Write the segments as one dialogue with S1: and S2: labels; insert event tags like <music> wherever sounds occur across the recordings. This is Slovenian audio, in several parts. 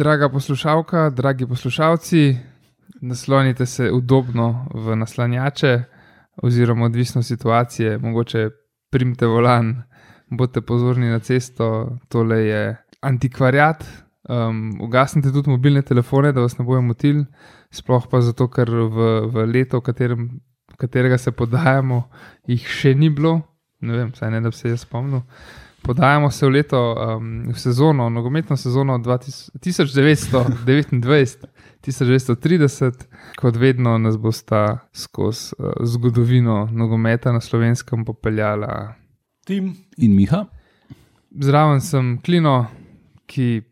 S1: Draga poslušalka, dragi poslušalci, naslonite se udobno v naslanjače, oziroma odvisno situacije, mogoče primite volan, bodite pozorni na cesto, tole je antikvariat. Um, ugasnite tudi mobilne telefone, da vas ne bojo motili, sploh pa zato, ker v, v letu, v katerem, katerega se podajamo, jih še ni bilo, ne vem, saj ne da bi se jaz spomnil. Podajamo se v leto, um, v sezono, nogometno sezono 1929-1930, kot vedno nas bosta skozi uh, zgodovino nogometa na slovenskem popeljala
S2: Tim.
S3: In Miha,
S1: Zraven sem Klino, ki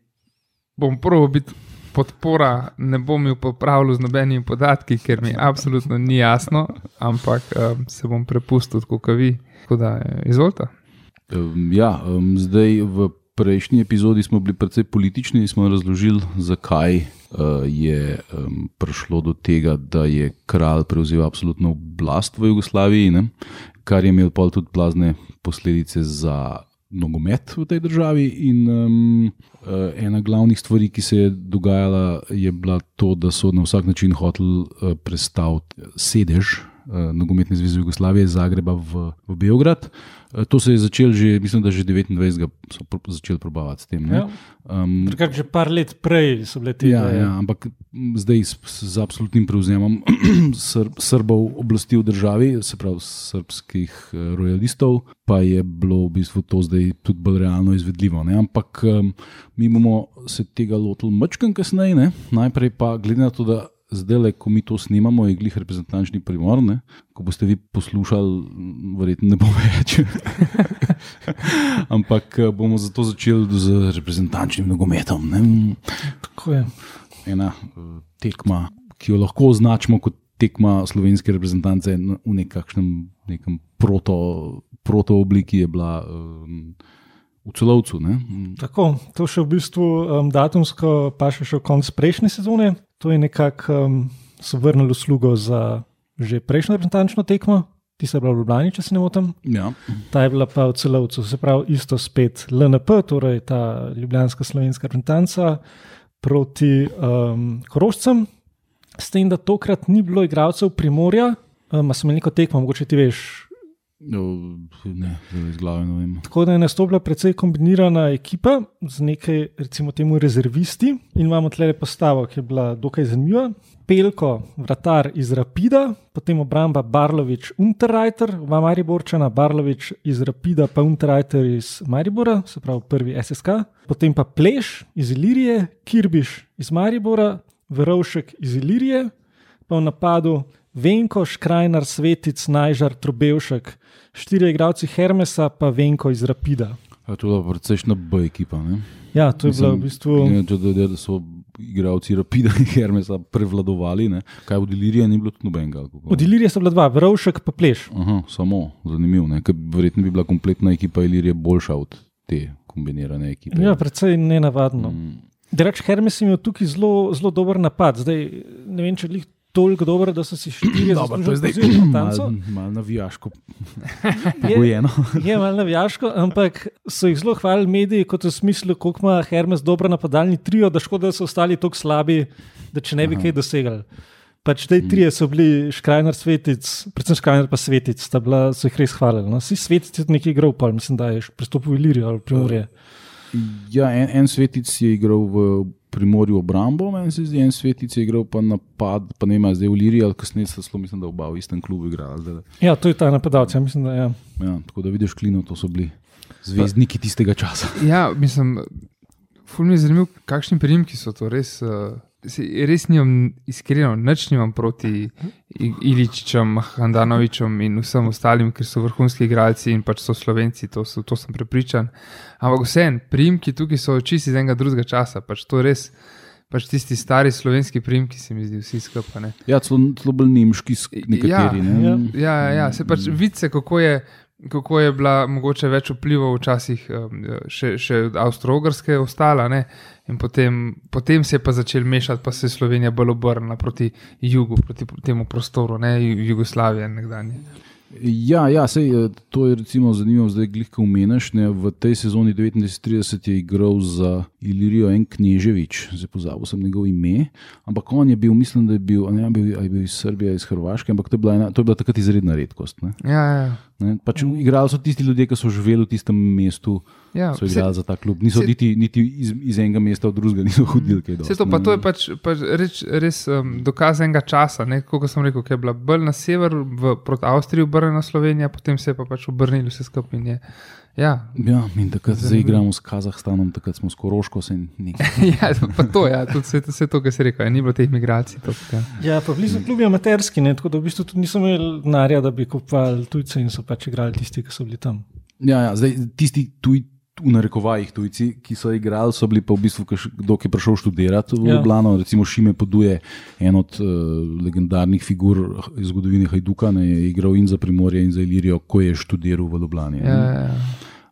S1: bom prvo biti podpora, ne bom jih popravil z nobenimi podatki, ker mi absolutno ni jasno, ampak um, se bom prepustil, kot vi. Tako da, eh, izvolite.
S3: Um, ja, um, zdaj v prejšnji epizodi smo bili precej politični in smo razložili, zakaj uh, je um, prišlo do tega, da je kralj prevzel absolutno oblast v Jugoslaviji, ne? kar je imelo pol tudi blazne posledice za nogomet v tej državi. In um, ena glavnih stvari, ki se je dogajala, je bila to, da so na vsak način hoteli uh, prestaviti sedež. Uh, Nogometne zveze Jugoslavije iz Zagreba v, v Beograd. Uh, To se je začelo že, mislim, da že 29. so pro, začeli probavati s tem. ne.
S2: Ja.
S3: Um,
S2: Takrat že par let prej so bile te
S3: Ja, ja, ampak zdaj s, z absolutnim prevzemom <clears throat> Sr, Srbov oblasti v državi, se pravi srpskih eh, rojalistov, pa je bilo v bistvu to zdaj tudi bolj realno izvedljivo. Ne? Ampak um, mi bomo se tega lotili mačkam kasneje, ne? najprej pa glede na to, da. Zdaj, ko mi to snimamo, je glih reprezentančni primor. Ne? Ko boste vi poslušali, verjetno ne bo <laughs> več. Ampak eh, bomo zato začeli z reprezentančnim nogometom. Ne?
S2: Tako je.
S3: ena eh, tekma, ki jo lahko označimo kot tekma slovenske reprezentance v nekakšnem proto, proto obliki, je bila um, v celovcu. Ne? Mm,
S2: Tako, to še v bistvu um, datumsko pa še v konc prejšnje sezone. To je nekako um, so vrnili uslugo za že prejšnjo reprezentančno tekmo, ti se je bila v Ljubljani, če se ne motim.
S3: Ja.
S2: Ta je bila pa v celovcu, se pravi isto spet LNP, torej ta ljubljanska slovenska reprezentanca proti um, Korošcem. S tem, da tokrat ni bilo igralcev Primorja, um, smo imeli neko tekmo, mogoče ti veš,
S3: ne, zdaj iz glave ne vem.
S2: Tako da je nastopila precej kombinirana ekipa z nekaj, recimo, temu rezervisti. In imamo tle postavo, ki je bila dokaj zanimiva. Pelko, vratar iz Rapida, potem obramba Barlovič, Unterreiter, dva Mariborčana, Barlovič iz Rapida, pa Unterreiter iz Maribora, se pravi prvi SSK. Potem pa Pleš iz Ilirije, Kirbiš iz Maribora, Verovšek iz Ilirije, pa v napadu Venko, Škrajnar, Svetic, Najžar, Trobevšek, štiri igralci Hermesa, pa Venko iz Rapida.
S3: A to je bila precejšna B ekipa. Ne?
S2: Ja, to je bilo v bistvu.
S3: to, da, so igralci Rapida in Hermesa prevladovali. Ne? Kaj od Ilirije ni bilo nobenega.
S2: Od Ilirije so bila dva, Verovšek pa Pleš.
S3: Aha, samo zanimivo. ne, ker Verjetno bi bila kompletna ekipa Ilirije boljša od te kombinirane ekipe.
S2: Ja, precej nenavadno.
S3: Mm.
S2: Drugač, Hermes je imel tukaj zelo, zelo dober napad. Zdaj, ne vem, če je toliko dober, da so si štiri <clears throat>
S3: Dobro, je zdaj
S2: tanco.
S3: malo mal navijaško <laughs>
S2: Je,
S3: pogojeno.
S2: je malo navijaško, ampak so jih zelo hvalili mediji, kot v smislu, koliko ima Hermes dobro napadalni trio, da škoda, da so ostali tako slabi, da če ne bi
S3: Aha.
S2: kaj dosegali. Pač te trije so bili Škrajner, Svetic, predvsem Škrajner pa Svetic, sta bila, so jih res hvalili. No. Vsi Svetic je nekaj igral, pa mislim, da je pristopil v Ilirijo ali Primorje.
S3: Ja, en, en svetic je igral v Primorju obrambo, meni se zdi, en svetic je igral pa napad, pa ne vem, a zdaj v Liriji ali kasneje sta zelo, mislim, da oba v istem klubu igrala. zdajle.
S2: Ja, to je ta napadalec, ja, mislim, da je. Ja.
S3: Ja, tako da vidiš, klino, to so bili zvezdniki tistega časa.
S1: Ja, mislim, ful mi je zanimivo, kakšni prijemki so to res. Uh, se- res nimam, iskreno, nič nimam proti Iličičem, Handanovičem in vsem ostalim, ker so vrhunski igralci in pač so slovenci, to, so, to sem prepričan. Ampak vseeno, prijemki tukaj so čisto iz enega drugega časa, pač to res. Pač tisti stari slovenski prijemki, se mi zdi, vsi skupaj.
S3: Ja, celo, bolj nemški, sk- nekateri.
S1: Ja,
S3: ne?
S2: ja.
S1: Ja, ja, ja. se pač vidice, kako je, kako je bila mogoče več vplivov včasih um, še, še od Avstralske ostala. Ne? In potem, potem se je pa začel mešati, pa se je Slovenija bolj obrnila proti jugu, proti temu prostoru, ne Ju- Jugoslavije nekdanje.
S3: Ja, ja sej, eh, to je zanimivo, zdaj glih, ko umeniš. V tej sezoni 1930 je igral za Ilirijo en Kneževič, zdaj pozabil sem njegov ime, ampak on je bil, mislim, da je bil, ne bil, je bil iz Srbije, iz Hrvaške, ampak to je bila, ena, to je bila takrat izredna redkost. Ne?
S1: Ja, ja.
S3: Ne? Pač igrali so tisti ljudje, ki so živeli v tistem mestu,
S1: ja.
S3: so igrali za ta klub. Niso
S1: se-
S3: niti, niti iz, iz enega mesta v drugega, niso hodili kaj dosti,
S1: to, pa
S3: ne.
S1: to je pač, pač reč, res um, dokaz enega časa. ne, Kot sem rekel, ki je bila bolj na sever, v, proti Avstriji obrnjena Slovenija, potem se je pa pač obrnili vse skupaj. Je- Ja,
S3: Ja, in takrat zdaj igramo s Kazahstanom, takrat smo s Koroško, <laughs>
S1: ja, pa to, ja, tudi vse, vse to, kar si rekel, ja, ni bilo teh migracij. To, ja.
S2: Ja, pa bili so klubi amaterski, ne, tako da v bistvu tudi niso imeli denarja, da bi kupovali tujce in so pač igrali tisti, ki so bili tam.
S3: Ja, ja, zdaj tisti tuj, v narekovajih tujci, ki so igrali, so bili pa v bistvu, kdo ki je prišel študirati v
S2: Ja.
S3: Ljubljano. Recimo Šime Poduje, en od uh, legendarnih figur iz zgodovine Hajduka, ne, je igral in za Primorje in za Ilirijo, ko je študiral v Ljubljani.
S1: Ja, ja,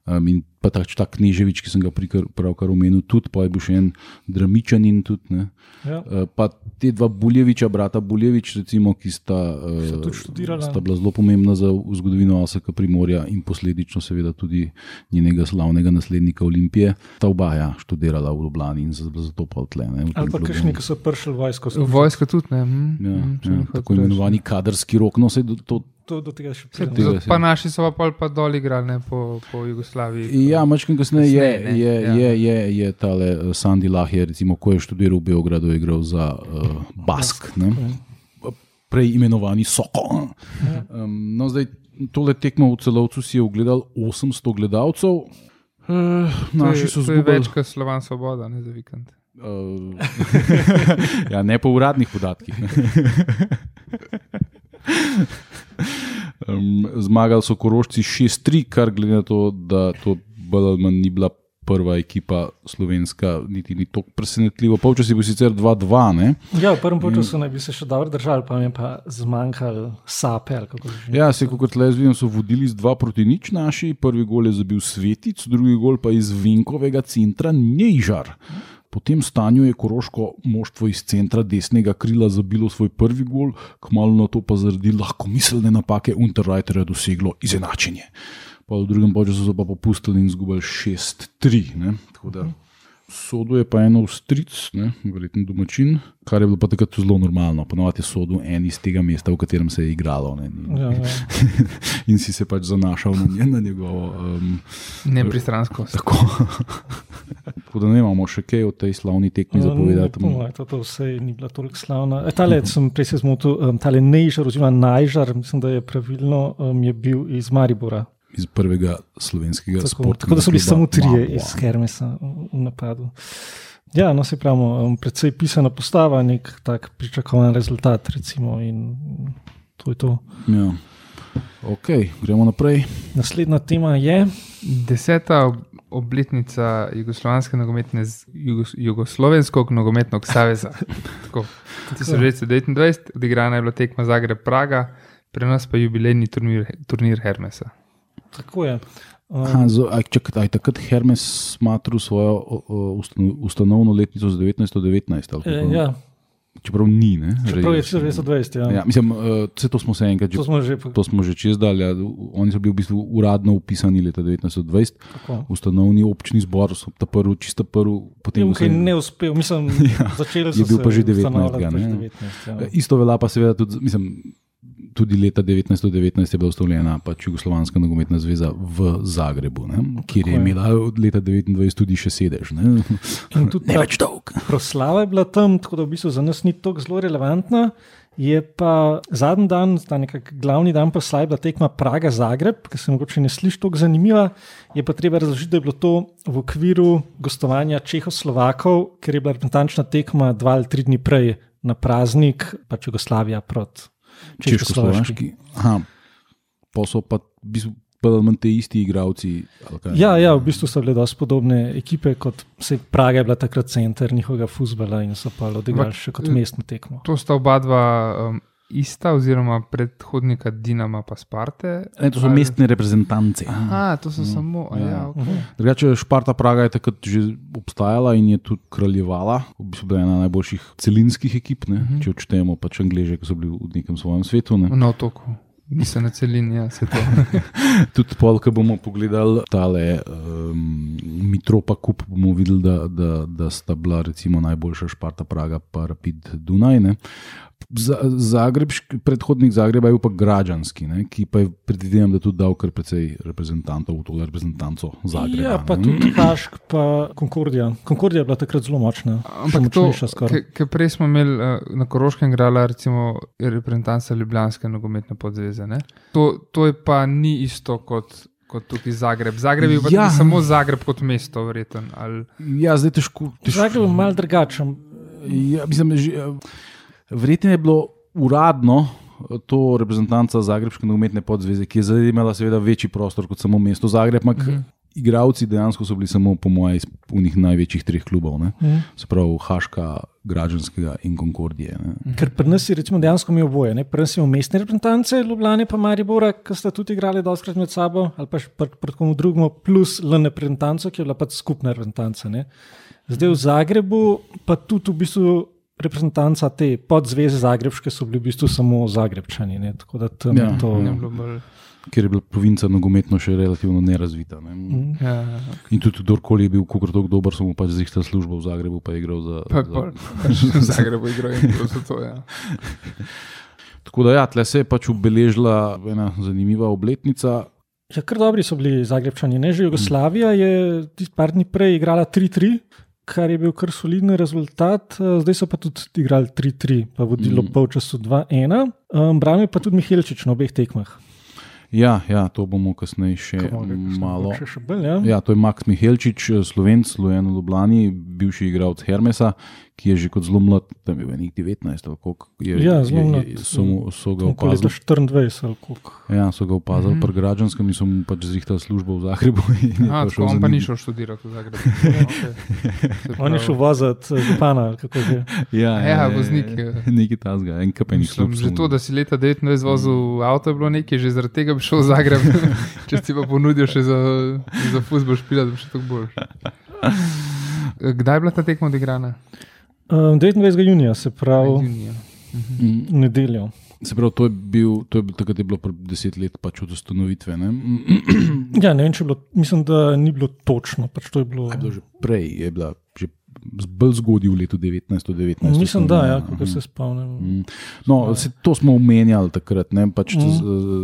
S1: ja.
S3: Um, in pa ta, ta Kneževič, ki sem ga pravkar omenil, tudi, pa je bil še en Dramičanin. Tudi, ne.
S2: Ja.
S3: Uh, pa te dva Buljeviča, brata Buljevič, recimo, ki sta,
S2: Sta
S3: uh, sta bila zelo pomembna za zgodovino Asaka Primorja in posledično seveda tudi njenega slavnega naslednika Olimpije. Ta oba ja, študirala v Ljubljani in za- zato pa odtle. Ne, v tem
S2: Ali pa kakšni, ki so prišli v vojsko. so-
S1: V vojsko tudi ne. Hm,
S3: Ja,
S1: hm,
S3: ja,
S1: ne hočeš
S3: tako imenovani kadrski rok. No, to,
S2: To, do tega še pridemo.
S1: Pa naši so pa, pol pa dol igrali ne, po, po Jugoslaviji.
S3: Ja, mačkam kasneje je,
S1: ne,
S3: je,
S1: ja.
S3: je, je, je tale uh, Sandy Lahje, recimo, ko je študiral v Beogradu, je igral za uh, Bask, ne? prej imenovani Soko. Um, no, zdaj, tole tekmo v celovcu si je ogledal 800 gledalcev. Uh, naši so
S1: je, je
S3: zgubili.
S1: več kot Slovan Svoboda, ne za vikend.
S3: Uh, <laughs> ja, ne po uradnih podatkih. um, <laughs> zmagali so korošci 6-3, kar glede na to, da to bolj ali manj ni bila prva ekipa slovenska, niti ni tako presenetljivo. Polčas je bil sicer 2-2, ne?
S2: Ja, v prvem času naj bi se še dobro držali, pa je pa zmanjkalo sape.
S3: Ja, se kot le vidim, so vodili z 2 proti nič naši. Prvi gol je zabil Svetic, drugi gol pa iz Vinkovega centra Nejžar. Po tem stanju je koroško moštvo iz centra desnega krila zabilo svoj prvi gol, kmalo na to pa zaradi lahko miselne napake Unterreiterja doseglo izenačenje. Pa v drugem času so pa popustili in izgubili 6-3. ne. Tako da Sodo je pa eno stric, ne, verjetno domačin, kar je bilo pa takrat zelo normalno. Ponovadi je sodo en iz tega mesta, v katerem se je igralo. Ne, ni-
S2: Ja, ja. <laughs>
S3: in si se pač zanašal na, nje, na njegovo. Um,
S1: Nepristranskost. <laughs>
S3: tako. tako da ne imamo še kaj o tej slavni tekmi zapovedati.
S2: No, to, to vse ni bila toliko slavna. E, tale, sem prej se zmotil, um, tale Nejžar, oziroma Najžar, mislim, da je pravilno, um, je bil iz Maribora.
S3: Iz prvega slovenskega
S2: Tako,
S3: sporta.
S2: tako da so bili samo trije iz Hermesa v napadu. Ja, no se pravi, um, predvsej pisana postava, nek tak pričakovan rezultat. Recimo, in to je to.
S3: Ja. Ok, gremo naprej.
S2: Naslednja tema je,
S1: Deseta ob- obletnica Jugoslovanske nogometne, Jugos, Jugoslovenskog nogometnog saveza. <laughs> Tako, 1929, odigrana je bila tekma Zagreb Praga, pri nas pa jubilejni turnir, turnir Hermesa.
S2: Tako je. Um,
S3: Aha, zo, aj, čakaj, aj takrat Hermes smatral svojo o, o, ustano- ustanovno letnico z 1919. ali
S2: e, ja,
S3: Čeprav ni. Ne,
S2: čeprav je
S3: res.
S2: 1920. Ja.
S3: Ja, mislim, vse to smo se enkrat že
S2: To smo že
S3: To smo že čez dal. Ja. Oni so bili v bistvu uradno upisani leta 1920,
S2: tako.
S3: ustanovni občni zbor, so ta prvi, čisto prvi, potem
S2: Je
S3: se
S2: kaj ne uspel, mislim, <laughs>
S3: Ja,
S2: začeli
S3: je
S2: so
S3: bil
S2: se
S3: pa že 19,
S2: ustanavljati
S3: ne.
S2: pač 19, ja.
S3: Isto velja pa seveda tudi, mislim, tudi leta 1919 je bila ustanovljena pač Jugoslovanska nogometna zveza v Zagrebu, ne, kjer je
S2: Tako je.
S3: imela od leta 1929 tudi še sedež. Ne, <laughs> ne več dolg. <laughs>
S2: proslava je bila tam, tako da v bistvu za nas ni tako zelo relevantna. Je pa zadnji dan, ta nekak glavni dan proslave, bila tekma Praga-Zagreb, ki se mogoče ne sliši tako zanimiva. Je pa treba razložiti, da je bilo to v okviru gostovanja Čehoslovakov, ker je bila reprezentančna tekma dva ali tri dni prej na praznik, pač Jugoslavija proti Češko-Slovaški.
S3: Pa so pa v bistvu manj te isti igravci.
S2: Ja, ja, v bistvu so bile dosti podobne ekipe, kot se Praga je bila takrat center njihovega futbola in so pa odigrali še kot mestno tekmo.
S1: To sta oba dva um, ista, oziroma predhodnika Dinama pa Sparte.
S3: Ne, to so
S1: Ali-
S3: mestne reprezentance.
S1: A, to so samo. A, ja,
S3: Ja.
S1: okay.
S3: Drugače, Šparta Praga je takrat že obstajala in je tudi kraljevala. V bistvu bila ena najboljših celinskih ekip, ne? uh -huh. če odštejemo pač Angleže, ki so bili v nekem svojem svetu. Ne?
S1: Na otoku. niso na celini, ja, se to. <laughs>
S3: Tudi pol, ko bomo pogledali tale um, Mitropa kup, bomo videli, da, da, da sta bila recimo najboljša Šparta Praga, pa Rapid Dunaj. Ne. Za- Zagrebški, predhodnik Zagreba je bil pa građanski, ne, ki pa je predvidevam, da je tudi dal kar precej reprezentantov v to reprezentanco Zagreba.
S2: Ja, pa
S3: ne.
S2: tudi Hašk, pa Konkordija. Konkordija je bila takrat zelo močna. še
S1: Ampak to,
S2: močnejša skoraj.
S1: ker prej smo imeli uh, na Koroškem igrala recimo reprezentanca Ljubljanske nogometne podzveze. ne. To, to je pa ni isto kot, kot tukaj Zagreb. Zagreb je pa
S3: Ja.
S1: samo Zagreb kot mesto, verjeten. Ali,
S3: Ja, zdaj težko. težko
S2: Zagreb je mal drugačen.
S3: Ja, mislim, že, eh, verjetno je bilo uradno eh, to reprezentanca Zagrebske nogometne podzveze, ki je zdaj imela seveda večji prostor kot samo mesto Zagreb, ampak mm -hmm. igravci dejansko so bili samo, po mojem, iz unih največjih treh klubov, ne?
S2: Mhm.
S3: se pravi Haška, Građanskega in Konkordije. Ne?
S2: Ker pri nas je recimo dejansko imel oboje. ne. Pri nas imel mestne reprezentance, Ljubljane pa Maribora, ki sta tudi igrali doskrat med sabo, ali pa še pred pred komu drugemu, plus le reprezentanco, ki je bila pač skupna reprezentanca. Ne. Zdaj v Zagrebu pa tudi v bistvu. Reprezentanca te podzveze Zagrebške so bili v bistvu samo Zagrebčani. Ne? Tako da tam
S3: Ja,
S2: je to.
S1: ni bilo bolj.
S3: Ker je bila provinca nogometno še relativno nerazvita. Ne?
S2: Mhm.
S1: Ja, ja.
S3: In tudi kdorkoli je bil kako tako dober, so mu pač zihtal službo v Zagrebu, pa je igral za.
S1: Pa,
S3: za...
S1: pa, v Zagrebu igrajo in bilo so to. Ja. <laughs>
S3: Tako da, ja, tle se je pač obeležila ena zanimiva obletnica.
S2: Ja, kar dobri so bili Zagrebčani. Ne? Že Jugoslavija je tisti par dni prej igrala 3-3, kar je bil kar soliden rezultat. Eh, Zdaj so pa tudi igrali 3-3, pa vodilo
S3: Mm.
S2: polčasu 2-1. Um, Branil je pa tudi Mihelčič na obeh tekmah.
S3: Ja, ja, to bomo kasneje še
S2: kasneje
S3: malo.
S2: Še, še bolj, ja.
S3: Ja, to je Max Mihelčič, slovenc, sloven v Ljubljani, bivši igralec Hermesa, ki je že kot zelo mlad, tam je bil nek 19 ali koliko. Je,
S2: Ja, zelo
S3: je- je-
S2: mlad.
S3: So, mu- so ga
S2: Tako leta
S3: opazili.
S2: 24 ali koliko.
S3: Ja, so ga opazili mm. -hmm. pri građanskem in so mu pač zrihtali službo v Zagrebu. <laughs> je
S1: A, tako,
S3: šel
S1: on pa ni šel študirati v Zagreb. <laughs> Okay.
S2: On je šel voziti eh, župana, kako že. <laughs>
S3: Ja,
S1: Ja, voznik, ja.
S3: Neki tasga, en kapenik
S1: Mislim,
S3: služb.
S1: že to, da si leta 29 vozil avto, je bilo nekaj, že zaradi tega bi šel v Zagreb. Če si pa ponudil še za, za futbol špilati, bo še tako bolj. Kdaj je bila ta tekma odigrana?
S2: Um, 29. junija, se pravi
S1: Junija.
S3: Mm.
S2: v nedeljo.
S3: Se pravi, to je bil, to je bil takrat je bilo pred deset let pač od ustanovitve. Ne? <clears throat>
S2: Ja, ne vem, če je bilo, mislim, da ni bilo točno. Pač to je bilo,
S3: Je bilo že prej, je bila že z- bolj zgodaj v letu 1919.
S2: mislim, da, ja,
S3: ustanovljena.
S2: kako se spomnim.
S3: Mm. No, se, to smo omenjali takrat. Ne? Pač
S2: Mm.
S3: mm. z,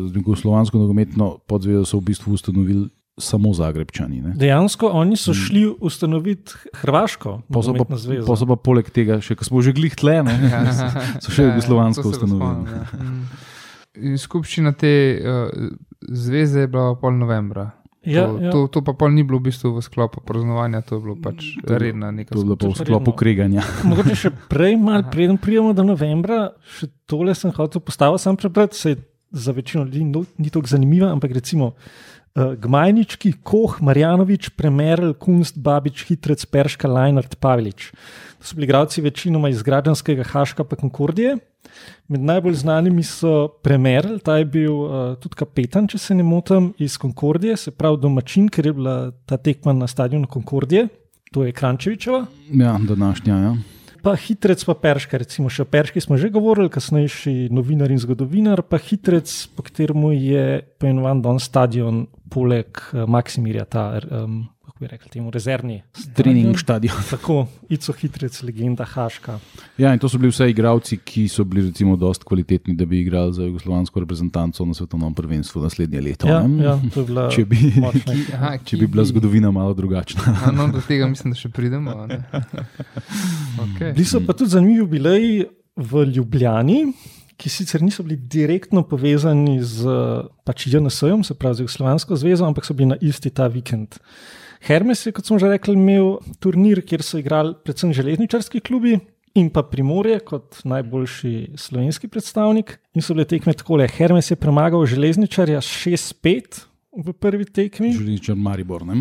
S3: z Jugoslovansko nogometno podzvezo so v bistvu ustanovili samo Zagrebčani. Ne?
S2: Dejansko oni so šli ustanoviti Hrvaško,
S3: so, so pa poleg tega, še, ko smo že glih tle, ne? <laughs> so še jugoslovansko
S1: to se
S3: ustanovili.
S1: spomnim, ja. Mm. In Skupščina te uh, zveze je bila pol novembra.
S2: Ja,
S1: to,
S2: ja.
S1: To, to pa pol ni bilo v bistvu v sklopu praznovanja, to je bilo pač
S3: To
S1: redna neka
S3: To je bilo pa v
S2: Redno.
S3: sklopu kreganja. <laughs>
S2: Mogoče še prej, malo preden pridemo do novembra, še tole sem hotel postaviti, sam prebrati, se za večino ljudi no, ni tako zanimivo, ampak recimo Gmajnički, Koh, Marjanovič, Premerl, Kunst, Babič, Hitrec, Perška, Lajnard, Pavlič. To so bili igralci večinoma iz Građanskega, Haška pa Konkordije. Med najbolj znanimi so Premerl, ta je bil uh, tudi kapetan, če se ne motim, iz Konkordije, se pravi domačin, ker je bila ta tekma na stadionu Konkordije, to je Krančevičeva.
S3: Ja, današnja. Ja.
S2: Pa hitrec, pa perška, recimo še o perški smo že govorili, kasnejši novinar in zgodovinar, pa hitrec, po katerem je poimenovan Don Stadion, poleg uh, Maksimirja, ta, um, kako bi rekli, temu rezervni.
S3: Trening
S2: stadion. <laughs> Tako, Ico hitrec, legenda Haška.
S3: Ja, in to so bili vse igravci, ki so bili recimo dosti kvalitetni, da bi igrali za jugoslovansko reprezentanco na svetovnem prvenstvu naslednje leto.
S2: Ja,
S3: ne?
S2: ja, to je bila <laughs>
S3: Če bi,
S2: močna. <laughs>
S1: Aha,
S3: če bi bila zgodovina malo drugačna.
S1: A, no, do tega mislim, da še pridemo. a ne. Okay.
S2: Bili so pa tudi zanimivi jubileji v Ljubljani, ki sicer niso bili direktno povezani z pač JNS-jem, se pravi z Jugoslovansko zvezo, ampak so bili na isti ta vikend. Hermes je, kot smo že rekli, imel turnir, kjer so igrali predvsem železničarski klubi. In pa Primorje kot najboljši slovenski predstavnik. In so bile tekme tako: Hermes je premagal železničarja 6-5 v prvi tekmi,
S3: Železničar Maribor. Ne?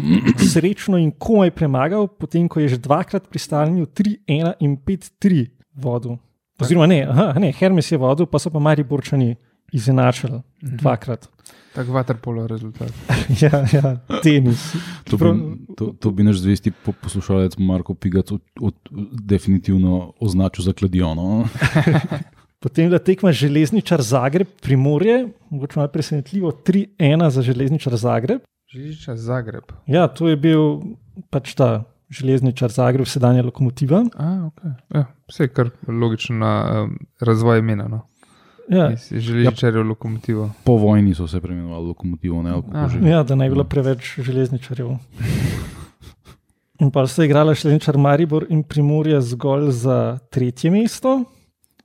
S2: srečno in komaj premagal, potem ko je že dvakrat pri stanju 3-1 in 5-3 vodil. Oziroma, ne, aha, ne, Hermes je vodil, pa so pa Mariborčani izenačili dvakrat.
S1: Tako vaterpolo rezultat. <laughs>
S2: ja, ja, tenis.
S3: To bi, to, to bi naš zvesti po- poslušalec Marko Pigac od, od, definitivno označil za kladijono. <laughs>
S2: Potem je bila tekma Železničar Zagreb, Primorje, mogoče malo presenetljivo, 3-1 za Železničar Zagreb.
S1: Želiča Zagreb.
S2: Ja, to je bil pač ta Železničar Zagreb, sedanja lokomotiva.
S1: A, okay. ja, vse je kar logično na um, razvoj imena. No.
S2: Ja,
S1: Želičarjev lokomotivo.
S3: Po vojni so se preimenovali lokomotivo, ne
S2: ja, da naj bi bilo preveč železničarjev. In pa sta igrala Železničar Maribor in Primorje zgolj za tretje mesto.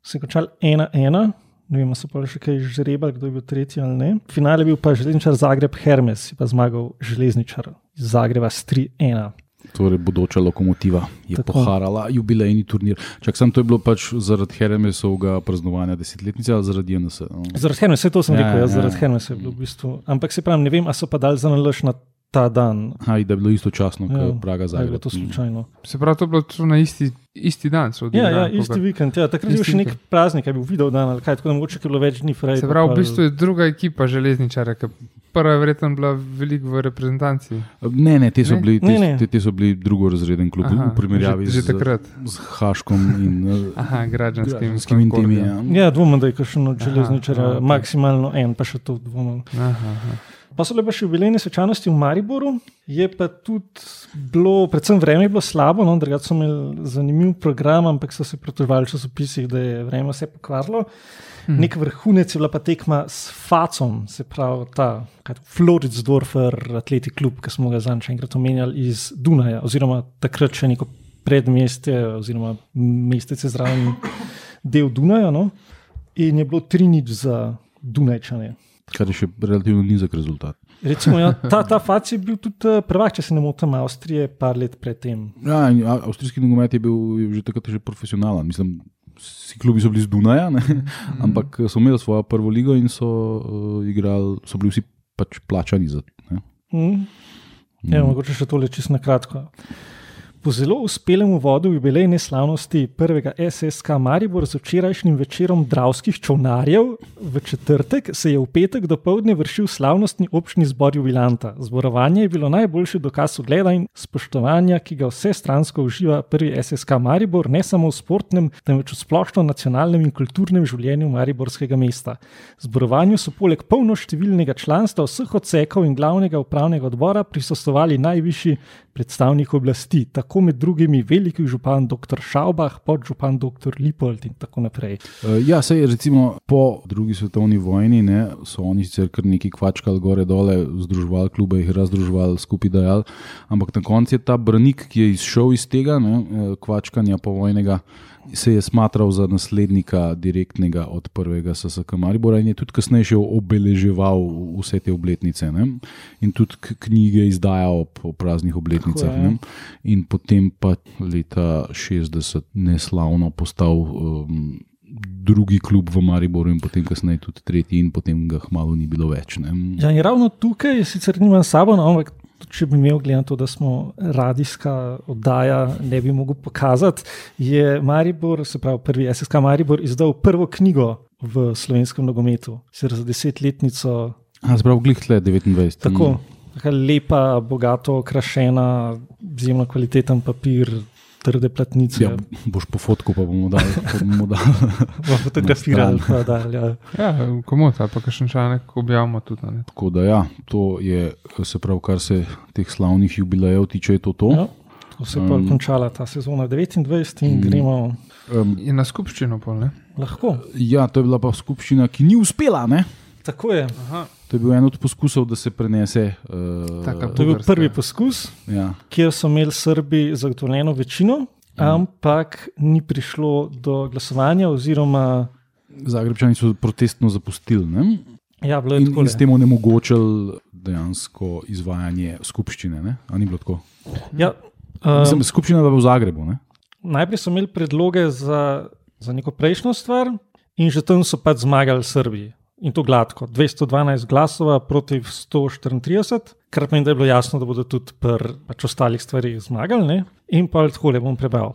S2: Se je končal 1-1. Ne vem, ali so pa še kaj žrebali, kdo je bil tretji ali ne. Finale je bil pa Železničar Zagreb Hermes, je pa zmagal Železničar iz Zagreba s 3-1.
S3: Torej, bodoča lokomotiva je
S2: Tako.
S3: Poharala jubilejni turnir. Čak sem to je bilo pač zaradi Hermesovega praznovanja desetletnice ali zaradi JNS. No.
S2: Zaradi Hermesa, to sem
S3: Ja,
S2: rekel, ja,
S3: ja.
S2: zaradi Hermesa je bilo v bistvu. Ampak se pravi, ne vem, ali so pa dali za nalož na ta dan.
S3: Aj, da je bilo istočasno,
S2: Ja,
S3: kot Praga
S2: ali je
S3: Zagreb.
S2: to slučajno.
S1: Se pravi, to je bilo na isti, isti dan. so
S2: Ja, ja,
S1: odigrali,
S2: isti
S1: koga-
S2: vikend. Ja. Takrat je bil še nek praznik, je bil video dan ali kaj, tako da mogoče je bilo več dni fraj.
S1: Se pravi, v bistvu je druga ekipa železničarja, ki prva je verjetno bila veliko v reprezentanci.
S3: Ne, ne, te so
S1: Ne?
S3: bili,
S2: Ne, ne.
S3: te, te, te so bili drugorazreden klub
S1: Aha,
S3: v primerjavi
S1: že, že
S3: z,
S1: takrat.
S3: z Haškom in eh,
S1: Aha, građanskim
S3: Građanskim temi. Ja.
S2: Ja, dvomim, da je kakšen od
S1: Aha,
S2: železničarja,
S1: aha,
S2: maksimalno en, pa še to dvomim.
S1: Aha, aha.
S2: Pa so bile pa še jubilejne svečanosti v Mariboru, je pa tudi bilo, predvsem vreme je bilo slabo, no, drugače so imeli zanimiv program, ampak so se pritoževali v časopisih, da je vreme vse pokvarilo.
S1: Hm.
S2: Nek vrhunec je bila pa tekma s Facom, se pravi ta Floridsdorfer atletik klub, ki smo ga zadnjič enkrat omenjali iz Dunaja, oziroma takrat še neko predmestje, oziroma mestece zraven del Dunaja. No? In je bilo tri nič za Dunajčane.
S3: Kar je še relativno nizek rezultat.
S2: Recimo, ja, ta, ta fac je bil tudi eh, prvak, če se ne motim, Avstrije, par let predtem.
S3: Ja, avstrijski nogomet je bil je že takrat že profesionalen. Mislim, vsi klubi so bili z Dunaja, ne? ampak so imeli svojo prvo ligo in so, uh, igrali, so bili vsi pač plačani za to. ne.
S2: Mm. Ja, mogoče še tole čisto na kratko. Po zelo uspelem uvodu jubilejne slavnosti prvega SSK Maribor z včerajšnjim večerom dravskih čovnarjev v četrtek se je v petek do povdne vršil slavnostni občni zbor jubilanta. Zborovanje je bilo najboljši dokaz ugleda in spoštovanja, ki ga vse stransko uživa prvi SSK Maribor, ne samo v sportnem, temveč v splošno nacionalnem in kulturnem življenju Mariborskega mesta. Zborovanju so poleg polnoštevilnega članstva vseh odsekov in glavnega upravnega odbora prisostovali najvišji predstavniki oblasti, tako med drugimi veliki župan dr. Šaubah, podžupan dr. Lipold in tako naprej.
S3: Uh, ja, sej, recimo po drugi svetovni vojni ne, so oni sicer kar neki kvačkali gore dole, združevali klube, jih razdruževali, skupaj dajali, ampak na koncu je ta branik, ki je izšel iz tega ne, eh, kvačkanja povojnega, se je smatral za naslednika direktnega od prvega SSK Maribora in je tudi kasneje še obeleževal vse te obletnice ne, in tudi knjige izdajal ob, ob praznih obletnicah. Ne. In potem pa leta 60 neslavno postal um, drugi klub v Mariboru, in potem kasneje tudi tretji, in potem ga hmalo ni bilo več. Ne.
S2: Ja, ravno tukaj, sicer nimam sabo, no, ampak če bi imel, glede na to, da smo radijska oddaja, ne bi mogel pokazati, je Maribor, se pravi prvi SSK Maribor, izdal prvo knjigo v slovenskem nogometu, sicer za desetletnico.
S3: A, Sprav, glih tle 29.
S2: Tako,
S3: Mm.
S2: lepa, bogato okrašena, izjemno kvaliteten papir, trde platnice.
S3: Ja, boš po fotku, pa bomo dali. Pa bomo dali. <laughs>
S2: Bomo fotografirali. pa dali, Ja.
S1: Ja, komot, ali pa kakšen članek objavimo tudi. a Ne?
S3: Tako da, ja, to je, se pravi, kar se teh slavnih jubilejev tiče, je to. to.
S2: Ja, tako se je pa
S3: Um.
S2: končala ta sezona 29 in
S3: Mm.
S2: gremo
S3: Um,
S1: Je na skupščino pol, ne?
S2: lahko.
S3: ja, to je bila pa skupščina, ki ni uspela. Ne?
S2: Tako je.
S1: Aha.
S3: To je bil en od poskusov, da se prenese. Uh,
S1: Taka
S2: To je bil prvi poskus,
S3: ja.
S2: kjer so imeli Srbi zagotovljeno večino, ampak ni prišlo do glasovanja, oziroma
S3: Zagrebčani so protestno zapustili. Ne?
S2: ja, bilo je
S3: In,
S2: tako.
S3: in s tem onemogočili dejansko izvajanje skupščine. Ne? A ni bilo tako?
S2: Ja,
S3: Mislim,
S2: um,
S3: skupščina je bila v Zagrebu. Ne?
S2: najprej so imeli predloge za, za neko prejšnjo stvar, in že tam so pač zmagali Srbi. In to gladko, 212 glasov proti 134, kar pomeni, da je bilo jasno, da bodo tudi pri pač ostalih stvarih zmagali. Ne? In pa tako le bom prebral.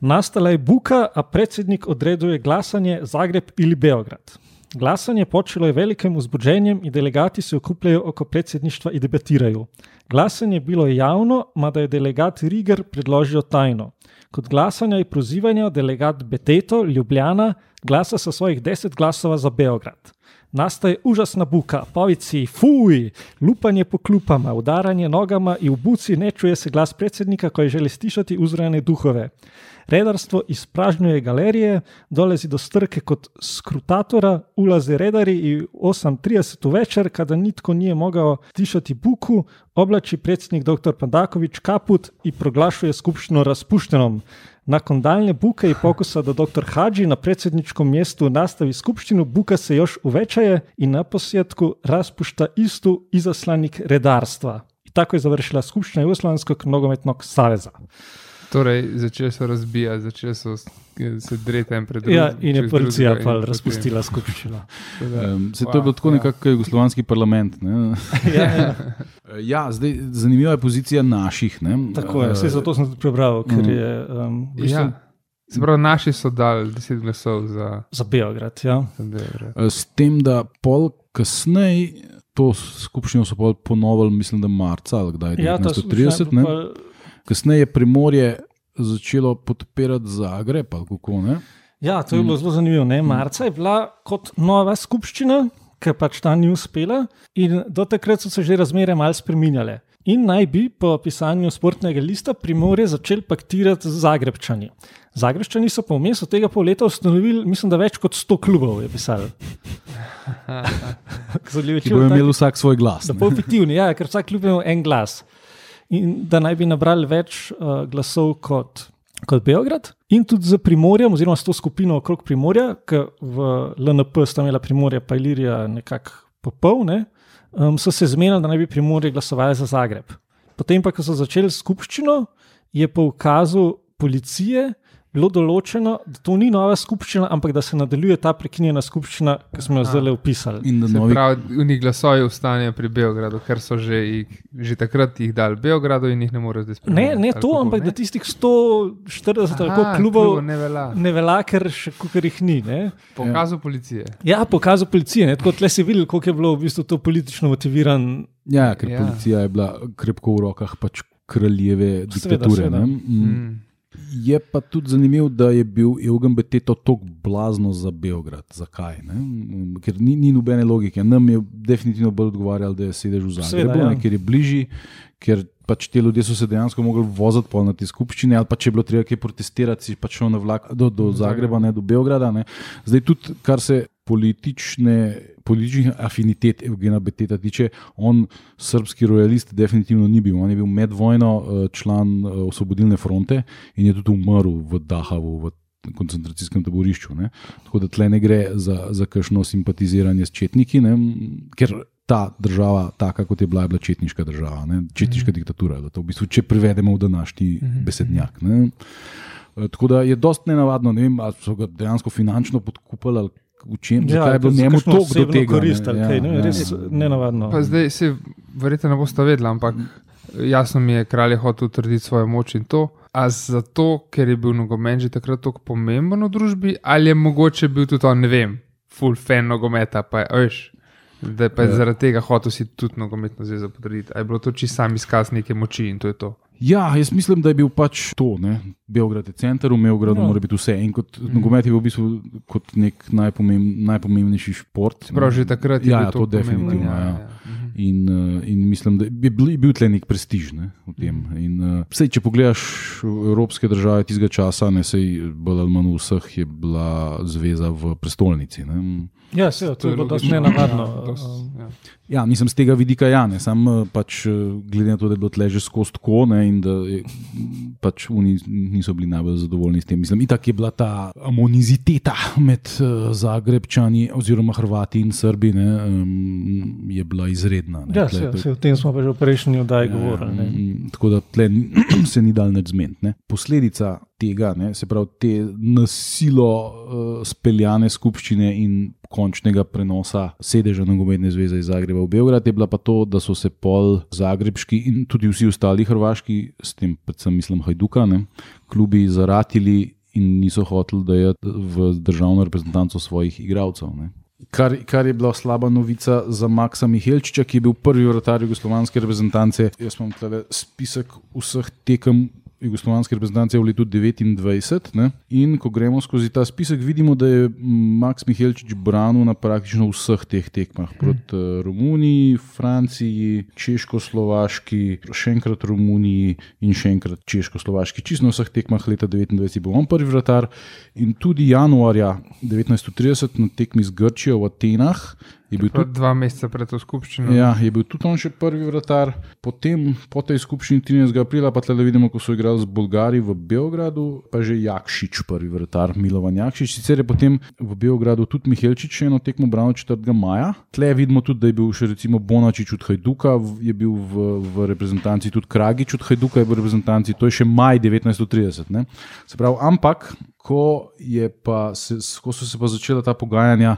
S2: Nastala je buka, a predsednik odreduje glasanje Zagreb ali Beograd. Glasanje počelo je velikim vzbuđenjem i delegati se okupljajo oko predsjedništva i debatiraju. Glasanje je bilo javno, mada je delegat Riger predložil tajno. Kot glasanje je prozivanje delegat Beteto, Ljubljana, glasa sa svojih deset glasova za Beograd. Nastaje užasna buka, povici, fuj, lupanje po klupama, udaranje nogama in v buci ne čuje se glas predsednika, ko je želi slišati uzrojene duhove. Redarstvo izpražnjuje galerije, dolezi do strke kot skrutatora, ulaze redari in 8.30 večer, kada nitko nije mogao tišati buku, oblači predsjednik dr. Pandaković kaput i proglašuje skupštinu raspuštenom. Nakon daljnje buke i pokusa da dr. Hadži na predsjedničkom mjestu nastavi skupštinu, buka se još uvećaje i na posljedku raspušta istu izaslanik redarstva. I tako je završila skupština Jugoslavijskog nogometnog saveza.
S1: Torej, začeli so razbijati, začeli so se dreti en pred drugim.
S2: Ja, in je policija pa razpustila skupščino.
S3: Um, se to je bilo tako
S1: Ja.
S3: nekako jugoslovanski parlament. Ne? <laughs>
S2: Ja, ja,
S3: Ja, zdaj, zanimiva je pozicija naših. Ne?
S2: tako je,
S3: Eh,
S2: vse zato sem tudi prebral, ker
S3: Mm.
S2: je um, v bistvu
S1: Ja. Se pravi, naši so dali 10 glasov za
S2: za Beograd. Ja.
S1: za Beograd.
S3: Eh, S tem, da pol kasneje, to skupščino so pol ponovili, mislim, da marca ali kdaj,
S2: Ja, ta
S3: 1930. Kasneje je Primorje začelo podpirati Zagreb, kako ne.
S2: Ja, to je
S3: Mm.
S2: bilo zelo zanimivo. Ne? Marca je bila kot nova skupščina, ker pač ta ni uspela, in do takrat so se že razmere malce spremenjale. In naj bi po pisanju sportnega lista Primorje začel paktirati z Zagrebčani. Zagrebčani so pa vmes od tega pol leta ustanovili, mislim, da več kot 100 klubov je pisalo. <laughs>
S3: Ki bodo imeli vsak svoj glas.
S2: Bo fiktivni, ja, ker vsak klub ima en glas. In da naj bi nabrali več uh, glasov kot, kot Beograd, in tudi za Primorjem, oziroma s to skupino okrog Primorja, ki v LNP sta imela Primorje, pa Ilirija nekako popolne, um, so se zmenili, da naj bi Primorje glasovali za Zagreb. Potem pa, ko so začeli skupščino, je po ukazu policije bilo določeno, da to ni nova skupščina, ampak da se nadaljuje ta prekinjena skupščina, ki smo jo zdaj opisali.
S3: In da
S1: Se
S3: novi
S1: pravi, oni glasovi ostanejo pri Beogradu, ker so že, jih, že takrat jih dali Beogradu in jih ne morejo zdaj
S2: Ne,
S1: spremeniti.
S2: ne
S1: ali
S2: to,
S1: kako,
S2: ampak
S1: ne?
S2: da tistih 140 ali koliko
S1: Aha,
S2: klubov
S1: klubov ne velja.
S2: ne velja, ker še kukar jih ni. Ne?
S1: Pokazal policije.
S2: Ja, pokazal policije. ne, Tako tle si videl, koliko je bilo v bistvu to politično motiviran.
S3: Ja, ker
S1: Ja.
S3: ja. policija je bila krepko v rokah pač kraljeve
S2: Seveda,
S3: diktature.
S2: seveda.
S3: ne. Mm. Je pa tudi zanimivo, da je bil Eugen Beteto tako blazno za Beograd. Zakaj? Ne? Ker ni, ni nobene logike. Nam je definitivno bolj odgovarjalo, da je sedež v Zagrebu,
S2: Seveda, ja.
S3: ne, ker je bližji, ker pač te ljudje so se dejansko mogli voziti pol na te skupščine, ali pa če je bilo treba kaj protestirati, si pač šel na vlak do, do Zagreba, ne do Beograda. Ne. Zdaj tudi, kar se politične, političnih afinitet Evgena Beteta tiče, on srpski rojalist definitivno ni bil. On je bil med vojno eh, član eh, osvobodilne fronte in je tudi umrl v Dahavu. V koncentracijskem taborišču. Ne? Tako da tle ne gre za, za kakšno simpatiziranje s četniki, ne? ker ta država, taka kot je bila, je bila četniška država, ne? četniška mm. diktatura. je bila To v bistvu, če prevedemo v današnji mm -hmm. besednjak. Ne? Eh, Tako da je dosti nenavadno, ne vem, ali so ga dejansko finančno podkupili ali v čem, ja, zakaj je bilo njemu to do tega.
S2: korist, ali
S3: ja,
S2: kaj, ne,
S3: ja.
S2: res nenavadno.
S1: Pa zdaj se verjetno ne boste vedeli, ampak jasno mi je, kralj je hotel utrditi svojo moč in to. A zato, ker je bil nogomet že takrat tako pomemben v družbi, ali je mogoče bil tudi on, ne vem, full fan nogometa, pa je, veš, da je pa je
S3: Ja.
S1: zaradi tega hotel si tudi nogometno zvezo potrditi. A je bilo to čisto sam izkaz neke moči in to je to.
S3: Ja, jaz mislim, da je bil pač to. Ne? Beograd je center, v Beogradu
S2: Ja.
S3: ja. mora biti vse. In kot mm. nogomet je bil v bistvu kot nek najpomemb, najpomembnejši šport.
S1: Prav že takrat je
S3: Ja,
S1: bil
S3: ja, to
S1: pomemben,
S3: definitivno, ja.
S1: Mhm.
S3: In, uh, in mislim, da je bil, bil tle nek prestiž ne, v tem.
S1: Mhm.
S3: In, uh, sej, če pogledaš evropske države tistega časa, ne sej bolj ali manj vseh je bila zveza v prestolnici. Ne.
S2: Ja, se, to je bilo dosti nenavadno.
S1: Ja, dost,
S2: um,
S1: ja.
S3: Ja, mislim, z tega vidika ja, ne, sam eh, pač eh, glede na to, da je bilo tle že skozi tako ne, in da je, pač oni niso bili najbolj zadovoljni s tem. Mislim, itak je bila ta amoniziteta med uh, Zagrebčani oziroma Hrvati in Srbi, ne, je bila izredna. Ne,
S2: Ja,
S3: Tle-
S2: se, se, o tem smo pa že v prejšnji oddaji
S3: Ja,
S2: govorili. ne.
S3: mm, Tako da tle <clears throat> se ni dal nič zmeniti. Posledica tega, ne, se pravi te nasilo uh, speljane skupščine in končnega prenosa sedeža nogometne zveze iz Zagreba v Beograd, je bila pa to, da so se pol zagrebški in tudi vsi ostali hrvaški, s tem predvsem mislim Hajduka, ne, klubi zaratili in niso hoteli dajati v državno reprezentanco svojih igralcev. Kar, kar je bila slaba novica za Maksa Mihelčiča, ki je bil prvi vratar jugoslovanske reprezentance. Jaz imam tukaj spisek vseh tekem jugoslovanske reprezentance v letu 1929. Ne? In ko gremo skozi ta spisek, vidimo, da je Maks Mihelčič branil na praktično vseh teh tekmah proti uh, Romuniji, Franciji, Češko-Slovaški, še enkrat Romuniji in še enkrat Češko-Slovaški. Čisto na vseh tekmah leta 1929 je bil on prvi vratar in tudi januarja 1930 na tekmi z Grčijo v Atenah. Je bil
S1: Tudi dva meseca pred to skupščino.
S3: Ja, je bil tudi on še prvi vratar. Potem, po tej skupščini 13. aprila, pa tle vidimo, ko so igrali z Bolgari v Beogradu, pa že Jakšič, prvi vratar, Milovan Jakšič. Sicer je potem v Beogradu tudi Mihelčič še eno tekmo branil 4. maja. Tle vidimo tudi, da je bil še recimo Bonačič od Hajduka, je bil v, v reprezentanci tudi Kragič od Hajduka, je bil v reprezentanci, to je še maj 1930. Ne? Se pravi, ampak. Ko, je pa se, ko so se pa začela ta pogajanja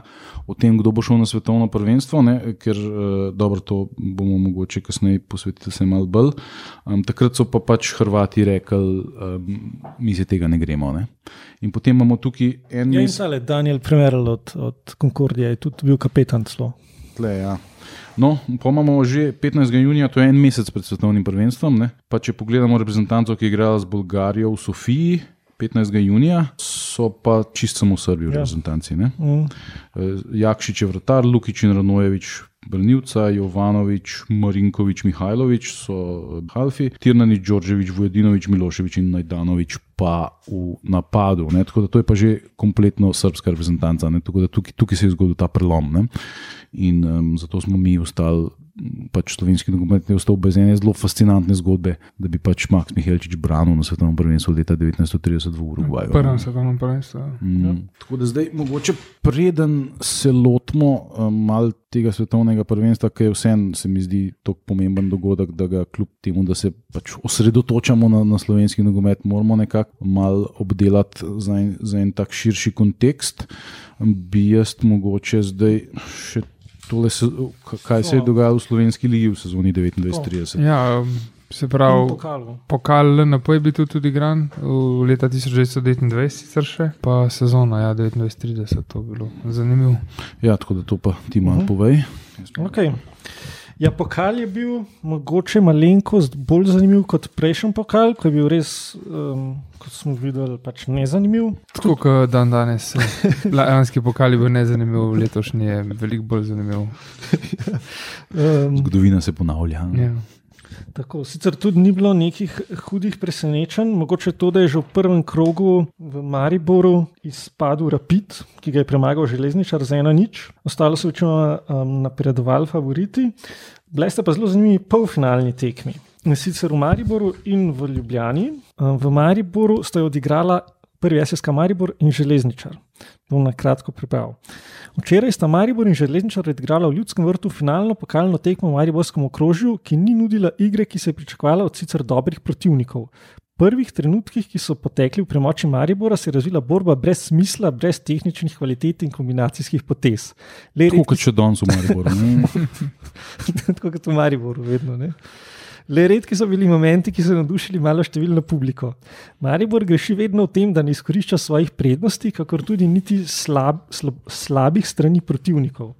S3: o tem, kdo bo šel na svetovno prvenstvo, ne, ker eh, dobro, to bomo mogoče kasneje posvetili se malo bolj. Um, takrat so pa pač Hrvati rekli, um, mi se tega ne gremo. Ne. In potem imamo tukaj en
S2: Ja, in tale Daniel Premerl od, od Concordija je tudi bil kapetan celo.
S3: Tle, ja. No, pa imamo že 15. junija, to je en mesec pred svetovnim prvenstvom. Ne? Pa če pogledamo reprezentanco, ki je igrala z Bolgarijo v Sofiji 15. junija, so pa čist samo Srbi v
S2: Ja.
S3: reprezentanci.
S2: Mm.
S3: Eh, Jakšič je vratar, Lukič in Ranojevič. Brnilca, Jovanovič, Marinkovič, Mihajlovič so eh, Halfi, Tirnanič, Đorđević, Vujedinovič, Miloševič in Najdanovič pa v napadu. Ne? Tako da to je pa že kompletno srpska reprezentanca, ne? tako da tukaj, tukaj se je zgodil ta prelom. Ne? In um, zato smo mi ostali, pač slovenski nogomet je ostal brez ene zelo fascinantne zgodbe, da bi pač Max Mihelčič branil na svetovnem prvenstvu leta 1930 v Urugvaju.
S1: Prvem svetovnem prvenstvu.
S3: Mm. Tako da zdaj, mogoče preden se lotimo um, malo tega svetovnega prvenstva, ki je vseeno, se mi zdi, tako pomemben dogodek, da ga kljub temu, da se pač osredotočamo na, na slovenski nogomet, moramo nekako malo obdelati za en, za en tak širši kontekst. Bi jaz mogoče zdaj še tole, se, kaj se je dogajalo v slovenski ligi v sezoni 29-30.
S1: Ja, um, se pravi, pokal LNP je bil tudi, tudi igran v leta 1929, sicer še, pa sezona ja, 29-30, to je bilo zanimivo.
S3: Ja, tako da to pa ti malo
S2: Uh -huh.
S3: povej.
S2: Okay. Ja, pokal je bil mogoče malenkost bolj zanimiv kot prejšnji pokal, ko je bil res, um, kot smo videli, pač nezanimiv.
S1: Tako kot dan danes. Lajanski pokal je bil nezanimiv, letošnji je veliko bolj zanimiv. <laughs>
S2: Um,
S3: Zgodovina se ponavlja.
S1: Ja.
S2: Tako, sicer tudi ni bilo nekih hudih presenečenj, mogoče to, da je že v prvem krogu v Mariboru izpadel Rapid, ki ga je premagal železničar za eno nič, ostalo so večino um, napredovali favoriti. Bile sta pa zelo zanimivi polfinalni tekmi. In sicer v Mariboru in v Ljubljani. Um, V Mariboru sta jo odigrala prvi SSK Maribor in železničar. Bom na kratko prebral. Včeraj sta Maribor in železničar odigrala v Ljudskem vrtu finalno pokalno tekmo v Mariborskem okrožju, ki ni nudila igre, ki se je pričakovala od sicer dobrih protivnikov. V prvih trenutkih, ki so potekli v premoči Maribora, se je razvila borba brez smisla, brez tehničnih kvalitet in kombinacijskih potez. Le
S3: Tako kot še danes v Mariboru. <laughs>
S2: tako kot v Mariboru, vedno. Ne? Le redki so bili momenti, ki so navdušili malo številno publiko. Maribor greši vedno v tem, da ne izkorišča svojih prednosti, kakor tudi niti slab, slab, slabih strani protivnikov.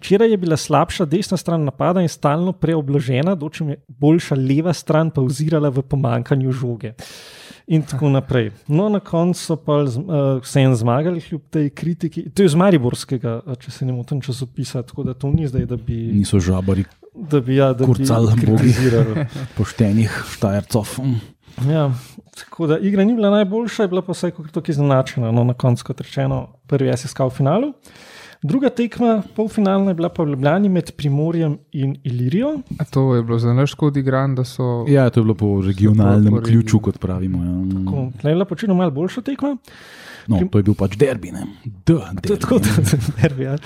S2: Včeraj je bila slabša desna stran napada in stalno preobložena, dočim je boljša leva stran pa ozirala v pomankanju žoge. In tako naprej. No, na koncu so pa uh, vseeno zmagali, kljub tej kritiki. To je iz Mariborskega, eh, če se ne motim, časopisa, tako da to ni zdaj, da bi.
S3: Niso žabari
S2: da bi, ja, da bi
S3: Kurcal, bogi.
S2: kritizirali. <laughs>
S3: poštenih štajercov.
S2: Ja, tako da igra ni bila najboljša, je bila pa kako tako izenačena. No, na koncu, kot rečeno, prvi SSK v finalu. Druga tekma, polfinalna, je bila pa v Ljubljani med Primorjem in Ilirijo.
S1: A to je bilo za naš kod igran, da so.
S3: Ja, to je bilo po regionalnem
S1: po
S3: ključu, kot pravimo. Ja.
S2: Ko- Tle je bila počino malo boljša tekma.
S3: No, to je bil pač derbi. ne. D, derbi.
S2: tako, da derbi, ja.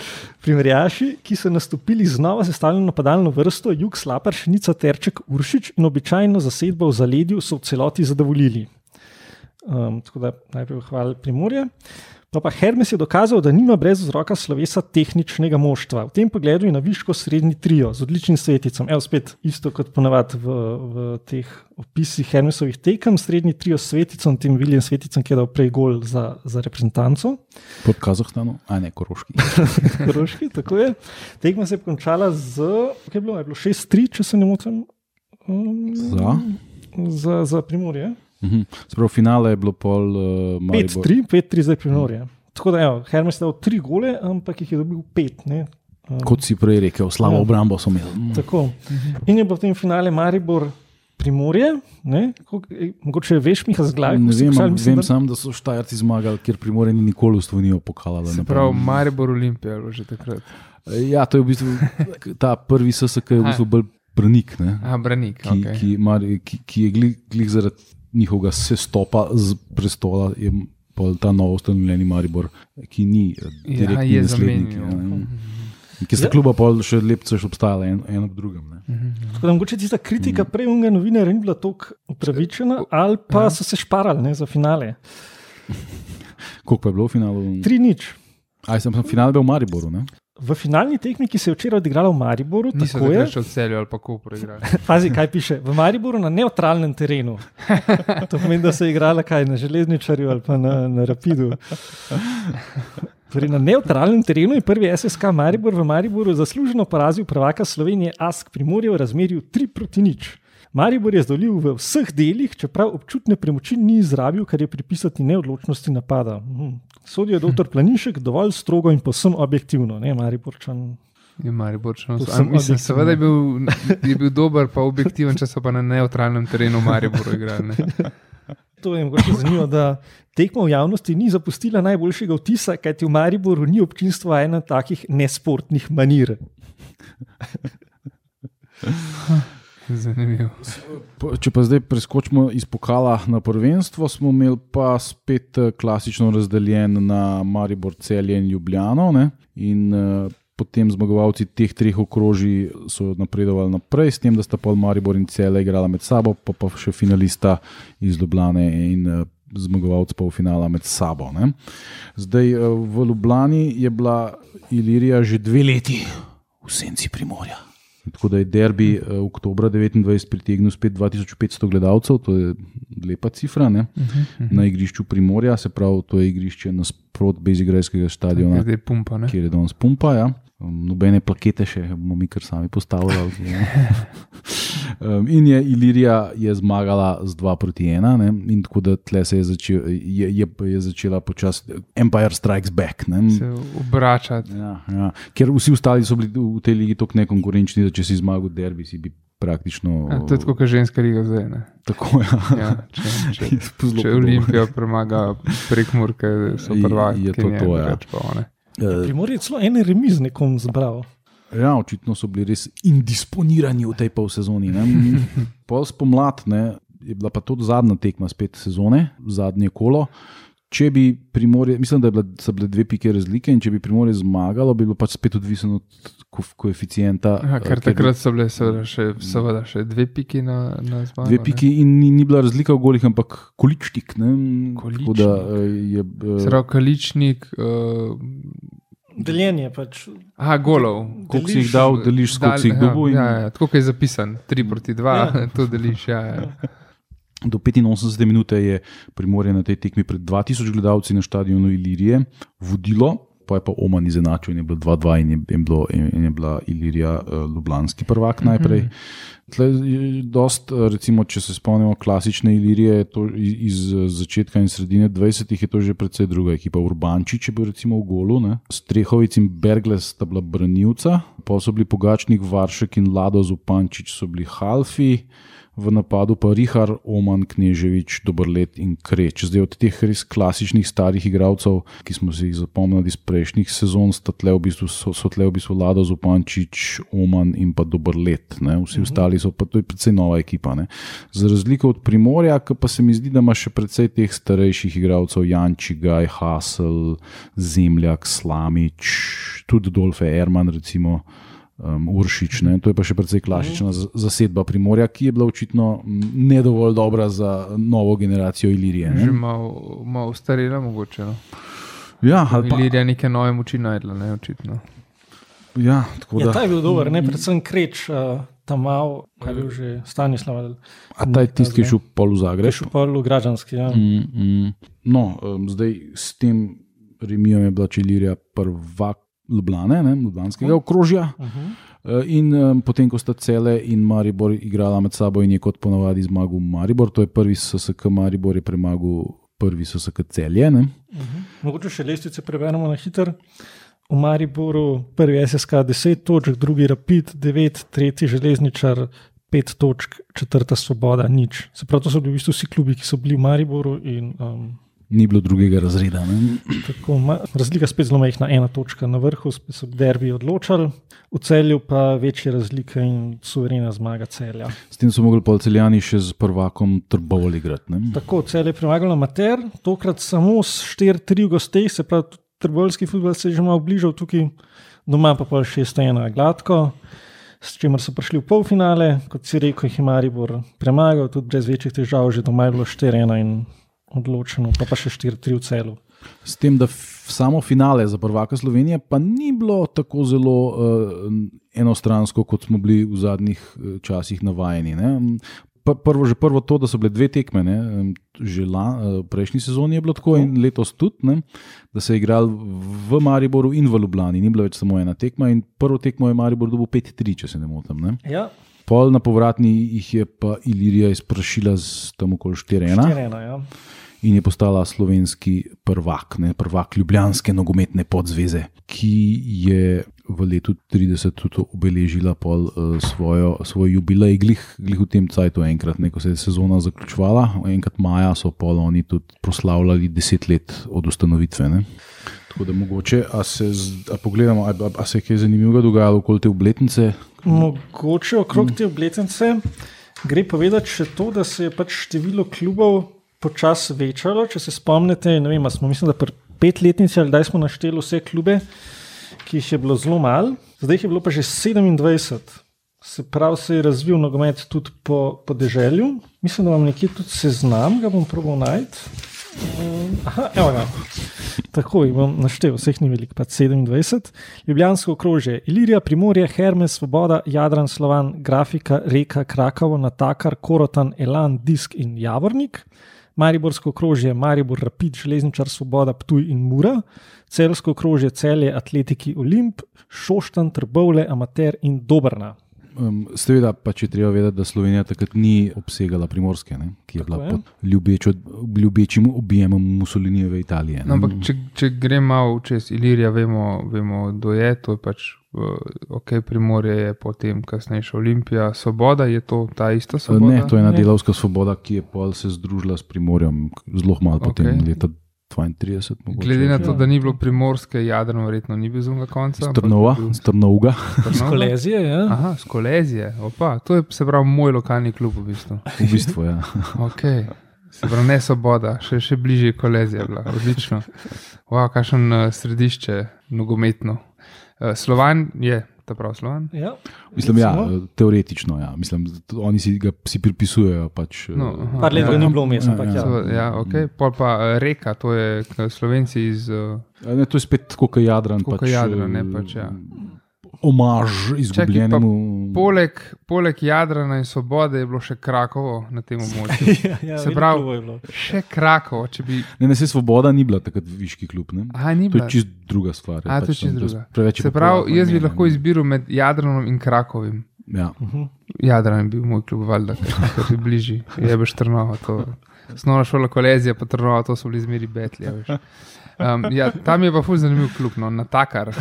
S2: Primerjaši, ki so nastopili z novo sestavljeno napadalno vrsto, Jug, Slapar, Šnica, Terček, Uršič in običajno zasedbo v zaledju so v celoti zadovoljili. Um, tako da najprej hvala Primorje. No, pa Hermes je dokazal, da nima brez vzroka slovesa tehničnega moštva. V tem pogledu je na višku srednji trio z odličnim sveticom. Evo, spet isto kot ponavadi v, v teh opisih Hermesovih tekem, srednji trio s sveticom, tem Viljem sveticom, ki je dal prej gol za, za reprezentanco.
S3: Pod Kazahstanom, a ne Koroški. <laughs>
S2: Koroški, tako je. Tekma se je končala z, kaj je bilo, je bilo 6-3, če se ne motim. Um,
S3: Za?
S2: Za, za primorje.
S3: Mhm. Sprav finale je bilo pol uh, Maribor.
S2: 5-3, 5-3 za primorje. Tako da, evo, Hermes je dal 3 gole, ampak jih je dobil 5. Ne? Um,
S3: Kot si prej rekel, slabo
S2: Ja.
S3: obrambo so imeli. Mm.
S2: Tako. In je bilo v tem finale Maribor primorje. ne, eh, Mogoče veš, Miha, z glavi.
S3: Ne vem,
S2: pisal,
S3: am-
S2: mislim,
S3: vem
S2: da-
S3: samo, da so Štajerci zmagali, ker Primorje ni nikoli v Slovenijo pokalala.
S1: Se
S3: naprej.
S1: pravi, Maribor Olimpija, ali že takrat.
S3: Ja, to je v bistvu <laughs> ta prvi SSK, je v bistvu bolj branik. Ne?
S1: A, branik.
S3: ki,
S1: Okay.
S3: ki, mar, ki, ki je glih, glih zaradi njihovega sestopa z prestola, je ta novo ustanovljeni Maribor, ki ni eh,
S1: Ja,
S3: direktni
S1: je
S3: naslednik. ja,
S1: Mhm.
S3: ne. Ki sta
S2: Ja.
S3: kluba pol še lepce še obstajala, en, en ob drugem. Ne.
S2: Tako da mogoče tista kritika prej unga novinarja ni bila tako upravičena, ali pa
S1: Ja.
S2: so se šparali ne, za finale.
S3: Koliko pa je bilo v finalu?
S2: 3 nič.
S3: Aj, sem, sem final bil v Mariboru. Ne?
S2: V finalni tekmi, ki se je včeraj odigrala v Mariboru,
S1: Niso
S2: tako je.
S1: še v celju ali pa ko igrali. <laughs>
S2: Pazi, kaj piše. V Mariboru na neutralnem terenu. <laughs> To pomeni, da se je igrala kaj na železničarju ali pa na, na rapidu. Torej, na neutralnem terenu je prvi SSK Maribor v Mariboru zasluženo porazil prvaka Slovenije Ask Primorje v razmerju 3 proti nič. Maribor je zdolil v vseh delih, čeprav občutne premoči ni izrabil, kar je pripisati neodločnosti napada. Mhm. Sodijo dr. Planinšek dovolj strogo in posem objektivno, ne Mariborčan.
S1: Je Maribor še
S2: Povsem
S1: vedno. Mislim, seveda je bil, je bil dober, pa objektiven, če so pa na neutralnem terenu Mariboru igrali.
S2: To je mogoče zanimivo, da tekmo v javnosti ni zapustila najboljšega vtisa, kajti v Mariboru ni občinstva ena takih nesportnih manir. <laughs> <laughs>
S1: Zanimivo.
S3: Če pa zdaj preskočimo iz pokala na prvenstvo, smo imeli pa spet eh, klasično razdeljen na Maribor, Celje in Ljubljano. Ne? In uh, potem zmagovalci teh treh okrožij so napredovali naprej, s tem, da sta pol Maribor in Celje igrala med sabo, pa pa še finalista iz Ljubljane in uh, zmagovalec pol finala med sabo. Ne? Zdaj uh, v Ljubljani je bila Ilirija že dve leti v senci Primorja. Tako da je derbi uh, oktober 29 pritegnil spet 2500 gledalcev, to je lepa cifra. Ne? Na igrišču Primorja, se pravi, to je igrišče nasprot Bezigrajskega stadiona,
S1: Zdaj pumpa.
S3: Kjer je danes pumpa. Ja? Um, Nobene plakete še bomo mi kar sami postavljali. ja. <laughs> um, in je Ilirija je zmagala z 2 proti 1, ne? in tako da tle se je, začel, je, je, je začela počasi Empire Strikes Back. Ne?
S1: Se obračati.
S3: Ja, ja. Ker vsi ostali so bili v tej ligi tako nekonkurenčni, da če si zmagal derbi, si bi praktično.
S1: Ja, to je tako, kot ženska liga zdaj. Ne?
S3: Tako, ja.
S1: Ja, če, <laughs> če,
S3: Je
S1: če. Olimpija premaga prek Murke, so
S3: Je-
S1: prvaki.
S3: je to to, ja.
S1: Ja.
S3: Eh,
S2: Primor je celo en remiz nekom zbral.
S3: Ja, očitno so bili res indisponirani v tej polsezoni. ne. Pol spomlad ne, je bila pa to zadnja tekma spet sezone, zadnje kolo. Če bi Primorje, mislim, da je bila, so bile dve pike razlike, in če bi Primorje zmagalo, bi bilo pač spet odvisno od ko- koeficienta.
S1: Ja,
S3: eh,
S1: ker takrat so bile seveda še, seveda še dve piki na, na zmago.
S3: Dve
S1: ne.
S3: piki in ni, ni bila razlika v golih, ampak količnik. Ne? Tako da
S1: Količnik.
S3: eh, je. eh,
S1: Se pravi, kaličnik. Uh,
S2: Deljenje pač.
S1: aha, golov.
S3: Koliko si jih dal, deliš, koliko si jih dobil. in-
S1: Ja, ja, tako je zapisan, 3 proti 2,
S2: Ja.
S1: ja. <laughs> to deliš. Ja, ja. <laughs>
S3: Do 85 minut je Primorje na tej tekmi pred 2000 gledalci na stadionu Ilirije vodilo, pa je pa Oman izenačil in je bilo 2-2 in je, in bilo, in je bila Ilirija uh, ljubljanski prvak najprej. Tle je dost, eh, recimo, če se spomnimo klasične Ilirije, je iz, eh, začetka in sredine 20-ih je to že precej druga ekipa. Urbančič je bil recimo v golu, ne? Strehovic in Bergles sta bila branilca, pa so bili Pogačnik, Varšek in Lado Zupančič so bili halfi. V napadu pa Rihar, Oman, Kneževič, Dobrlet in Kreč. Zdaj od teh res klasičnih starih igralcev, ki smo si jih zapomnili iz prejšnjih sezon, tle v bistvu, so, so tle v bistvu Lado Zupančič, Oman in pa Dobrlet. Ne? Vsi ostali so pa to je precej nova ekipa. Ne? Za razliko od Primorja, ki pa se mi zdi, da ima še precej teh starejših igralcev, Janči, Gaj, Hasel, Zemljak, Slamič, tudi Dolfe Erman, recimo um, Uršič. Ne? To je pa še precej klasična z- zasedba Primorja, ki je bila očitno ne dovolj dobra za novo generacijo Ilirije.
S1: Že
S3: Ne?
S1: malo, malo starela, mogoče. No.
S3: Ja, ali pa,
S1: Ilirija neke nove moči najdla, ne očitno.
S3: ja, tako
S2: Ja,
S3: da.
S2: ta je bil dober, ne predvsem kreč, uh, tam mal, kaj je bil že Stanislav.
S3: A ta je tisti, ki je šel pol v
S2: Je
S3: Zagreb.
S2: šel pa v Građanski. Ja.
S3: Mm, mm. No, um, zdaj s tem remijem je bila Čilirija prvak Ljubljane, ne, Ljubljanskega okrožja.
S2: Uh -huh.
S3: Uh, In um, potem, ko sta Cele in Maribor igrala med sabo, in je kot ponavadi zmagal Maribor, to je prvi SSK Maribor, je premagal prvi SSK Celje. Ne?
S2: Uh -huh. Mogoče še lestvice preberemo na hitro. V Mariboru prvi SSK 10 točk, drugi Rapid 9, tretji Železničar 5 točk, četrta Svoboda nič. Se pravi, to so bili v bistvu vsi klubi, ki so bili v Mariboru. In, um,
S3: Ni bilo drugega razreda. Ne?
S2: tako, ma, razlika spet zelo majhna, ena točka na vrhu, spet so derbi odločali, v celju pa večje razlike in suverena zmaga celja.
S3: S tem so mogli polceljani še z prvakom Trbovali igrati.
S2: Tako, cel je premagal na Mater, tokrat samo s 4-3 v gosteh, se pravi, tudi trboljski futbol se je že malo bližal tukaj, doma pa pol 6-1 gladko, s čimer so prišli v polfinale, kot si rekel, jih je Maribor premagal, tudi brez večjih težav, že doma je bilo 4-1 in odločeno, pa pa še 4-3 v celu.
S3: S tem, da samo finale za prvaka Slovenije pa ni bilo tako zelo uh, enostransko, kot smo bili v zadnjih eh, časih navajeni. ne. Prvo, že prvo to, da so bile dve tekme, ne, že la, eh, prejšnji sezoni je bilo tako in letos tudi, ne, da se je igral v Mariboru in v Ljubljani, ni bila več samo ena tekma. In prvo tekmo je Maribor dobil 5-3, če se ne motim. Ne.
S2: Ja,
S3: Pol na povratni jih je pa Ilirija izprašila z tam okoli 4-1
S2: 4-1. Ja.
S3: In je postala slovenski prvak, ne, prvak Ljubljanske nogometne podzveze, ki je v letu 30 tudi obeležila pol, uh, svojo, svoj jubilej, glih, glih v tem cajtu enkrat, ne, ko se je sezona zaključovala, enkrat maja so pol oni tudi proslavljali deset let od ustanovitve. Ne. Tako da mogoče, a se, a pogledamo, a, a, a se je kaj zanimivega dogajalo okoli te obletnice.
S2: Mogoče okrog te obletnice gre povedati še to, da se je pač število klubov počasi večalo. Če se spomnite, vem, smo mislim, da pri petletnici ali kdaj smo našteli vse klube, ki jih je bilo zelo malo, zdaj jih je bilo pa že 27. Se pravi, se je razvil nogomet tudi po, po deželju. Mislim, da vam nekje tudi seznam, ga bom probal najti. Aha, evo ga. Tako jih bom naštel, vseh ni veliko, pa 27. Ljubljansko okrožje, Ilirija, Primorje, Hermes, Svoboda, Jadran, Slovan, Grafika, Reka, Krakovo, Natakar, Korotan, Elan, Disk in Javornik. Mariborsko okrožje, Maribor, Rapid, Železničar, Svoboda, Ptuj in Mura. Celsko okrožje, Celje, Atletiki, Olimp, Šoštan, Trbovle, Amater in Dobrna.
S3: Um, Seveda pa če treba vedeti, da Slovenija takrat ni obsegala primorske, ne, ki je
S2: Tako
S3: bila
S2: je.
S3: pod ljubečo, ljubečim objemom Mussolinijeve Italije. ne.
S1: No, ampak če, če gremo malo čez Ilirijo, vemo, vemo, kdo je, to je pač ok, Primorje je potem kasnejša Olimpija, Svoboda je to ta ista Svoboda.
S3: Ne, to je ena delovska svoboda, ki je pol se združila s Primorjem, zelo malo potem,
S1: Okej.
S3: leta 32. Mogoče.
S1: Glede na to,
S2: Ja.
S1: da ni bilo primorske, Jadran verjetno ni bil zunga konca.
S3: Strnova,
S1: bil
S3: Strnovga,
S1: Trnova.
S2: Kolezije, ja.
S1: Aha, skolezije, opa, to je se pravi moj lokalni klub v bistvu.
S3: v bistvu. Ja.
S1: Okay. Se pravi, ne svoboda, še, še bližje kolezija je bila, odlično. Wow, kakšen uh, središče, nogometno. Uh, Slovan je, ta prav Slovan.
S2: ja.
S3: Mislim, ja,
S2: Recimo.
S3: teoretično. Ja. Mislim, oni si ga si pripisujejo. Pač,
S1: No,
S3: eh,
S1: aha.
S2: Par let
S1: Ja.
S2: ni bilo vmes,
S3: Ja, ja.
S2: ja.
S1: Ja, okay. Pol pa reka, to je slovenci iz.
S3: Ne, to je spet tako, kot Jadran.
S1: Tako
S3: pač,
S1: Jadran, ne,
S3: eh,
S1: pač, ja.
S3: Omaž izgubljenemu.
S1: poleg, poleg Jadrana in Svobode je bilo še Krakovo na tem <laughs> območju.
S2: ja, ja,
S1: Se pravi-. Še Krakovo, bi.
S3: Ne, ne, se Svoboda ni bila takrat viški klub. Ne?
S1: Aha, ni
S3: To
S1: bila.
S3: je čist druga stvar.
S1: A, to
S3: pač
S1: čist druga.
S3: preveč
S1: Se pravi,
S3: polako
S1: jaz bi
S3: imena,
S1: lahko
S3: ne.
S1: izbiral med Jadranom in Krakovim.
S3: Ja.
S1: Jadran je bil moj klub, valjda, ker je bližji, je bil Trnova. Osnovna šola Kolezija, pa Trnova, to so bili zmeri betli. a veš. Um, ja, tam je pa fuz zanimiv klub, no, na takar. <laughs>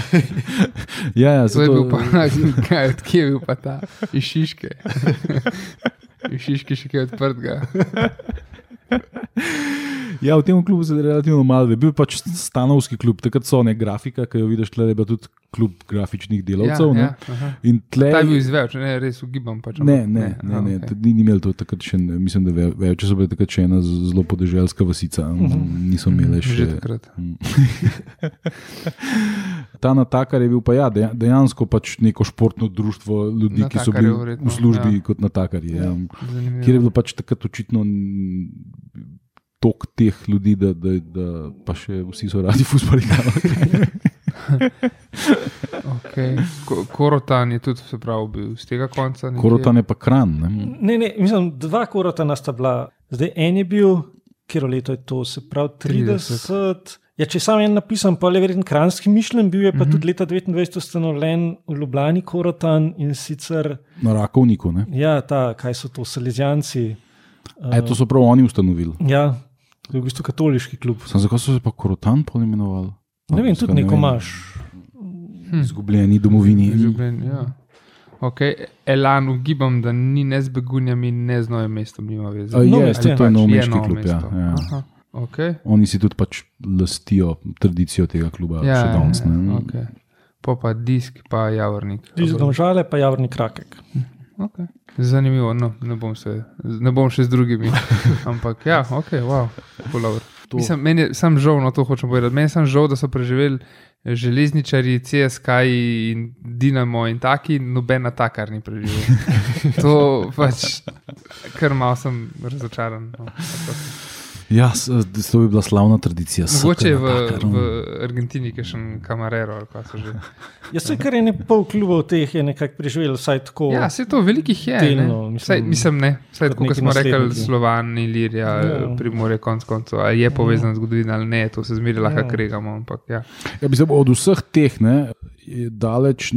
S3: Ja, ja,
S1: To je bil pa, <laughs> kaj, od kje je bil pa ta, iz Šiške. <laughs> Iz Šiške še kaj odprtega. <laughs>
S3: Ja, v tem klubu se relativno malo ve. Bil je pač stanovski klub, takrat so ne grafika, ki jo vidiš, tle je bil tudi klub grafičnih delavcev.
S1: ja,
S3: Ja,
S1: ja.
S3: In tle,
S1: Ta je bil izveč, ne, res ugibam. Pač,
S3: Ne, ne, ne,
S1: aha,
S3: ne,
S1: okej.
S3: ni, ni imel to takrat še, ne, mislim, da ve- več so bile takrat še ena zelo podeželska vasica, niso imele
S1: Že
S3: še.
S1: takrat. <laughs>
S3: Ta natakar je bil pa ja, deja- dejansko pač neko športno društvo ljudi, ki so bili
S1: verjetno,
S3: v službi
S1: ja.
S3: ja. kot natakarji. Ja.
S1: Zanimivo.
S3: Kjer je bilo pač takrat očitno tok teh ljudi, da, da, da pa še vsi so radi <laughs> fusbali.
S1: Okay. Ko, korotan je tudi, se pravi, bil z tega konca. nekje.
S3: Korotan je pa kran. Ne?
S2: Ne, ne, mislim, dva korotana sta bila. Zdaj en je bil, kjer leto je to, se pravi 30. 30. Ja, če sam en napisam, pa je verjetno kranski mišljen, bil je pa mm -hmm. tudi leta 29 ustanovljen v Ljubljani korotan in sicer,
S3: Na rakovniku. Ne?
S2: ja, ta, kaj so to, Salezijanci.
S3: E, to so prav oni ustanovili.
S2: Ja, to je v bistvu katoliški klub.
S3: Sam, zakaj so se pa korotan poimenovali?
S2: Ne vem, tudi neko imaš.
S3: Izgubljeni domovini.
S1: Izgubljen, ja. Okay. Elan ugibam, da ni ne z begunjami, ne z novim mestom, nima veze.
S3: A,
S2: Novo
S3: je,
S2: je
S3: to je
S2: pač,
S3: nov
S1: Je
S3: meški
S1: Novo
S3: klub. Ja,
S1: mesto.
S3: ja.
S1: Aha, Okay.
S3: Oni si tudi pač lastijo tradicijo tega kluba.
S1: Ja,
S3: še danes.
S1: ja,
S3: ne.
S1: okay. Pa pa disk, pa javornik.
S2: Ti domžale, pa javni krakek.
S1: Okay. Zanimivo, no, ne, bom se, ne bom še z drugimi. <laughs> Ampak ja, ok, wow,
S3: To-
S1: Mislim, meni je sam žal, no to hočem povedati. Meni je sam žal, da so preživeli železničari, CSK in Dinamo in taki, nobena takar ni preživel. <laughs> to pač, kar malo sem razočaran. No.
S3: Ja, to bi bila slavna tradicija.
S1: Mogoče je v, v. Argentini, ki je še kamarero ali kaj so že.
S2: Jaz se kar je ne pol klubov teh je nekako preživel, vsaj tako.
S1: Ja, se to velikih je.
S2: Delno,
S1: ne.
S2: mislim,
S1: Saj, mislim, ne. Saj,
S2: kot
S1: kot smo rekli. Slovan, Ilirija,
S2: Ja.
S1: ja. Primorje, konc koncev. Ali je povezan z zgodovino ali ne, to se zmeri lahko
S2: Ja.
S1: kregamo. Ampak, ja.
S3: Ja, mislim, od vseh teh ne, je daleč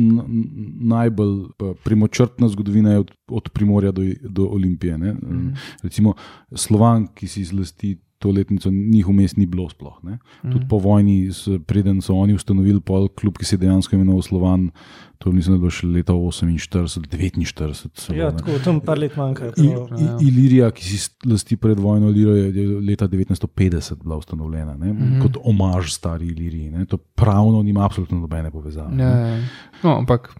S3: najbolj primočrtna zgodovina je od, od Primorja do, do Olimpije. Ne. Mm. Recimo Slovan, ki si izlasti to letnico, njih vmes ni bilo sploh. Ne. Tudi po vojni, s- preden so oni ustanovili pol klub, ki se je dejansko imenoval Slovan, to mislim, da je bilo še leta 48, 49. celo,
S2: Ja,
S3: ne.
S2: tako, tam par let manjka.
S3: I. I, Ilirija, ki si lasti pred vojno, Ilirijo je je leta 1950 bila ustanovljena ne, mm -hmm. kot omaž stari Iliriji. Ne. To pravno nima absolutno nobene povezave.
S1: Ja, ja. No, ampak.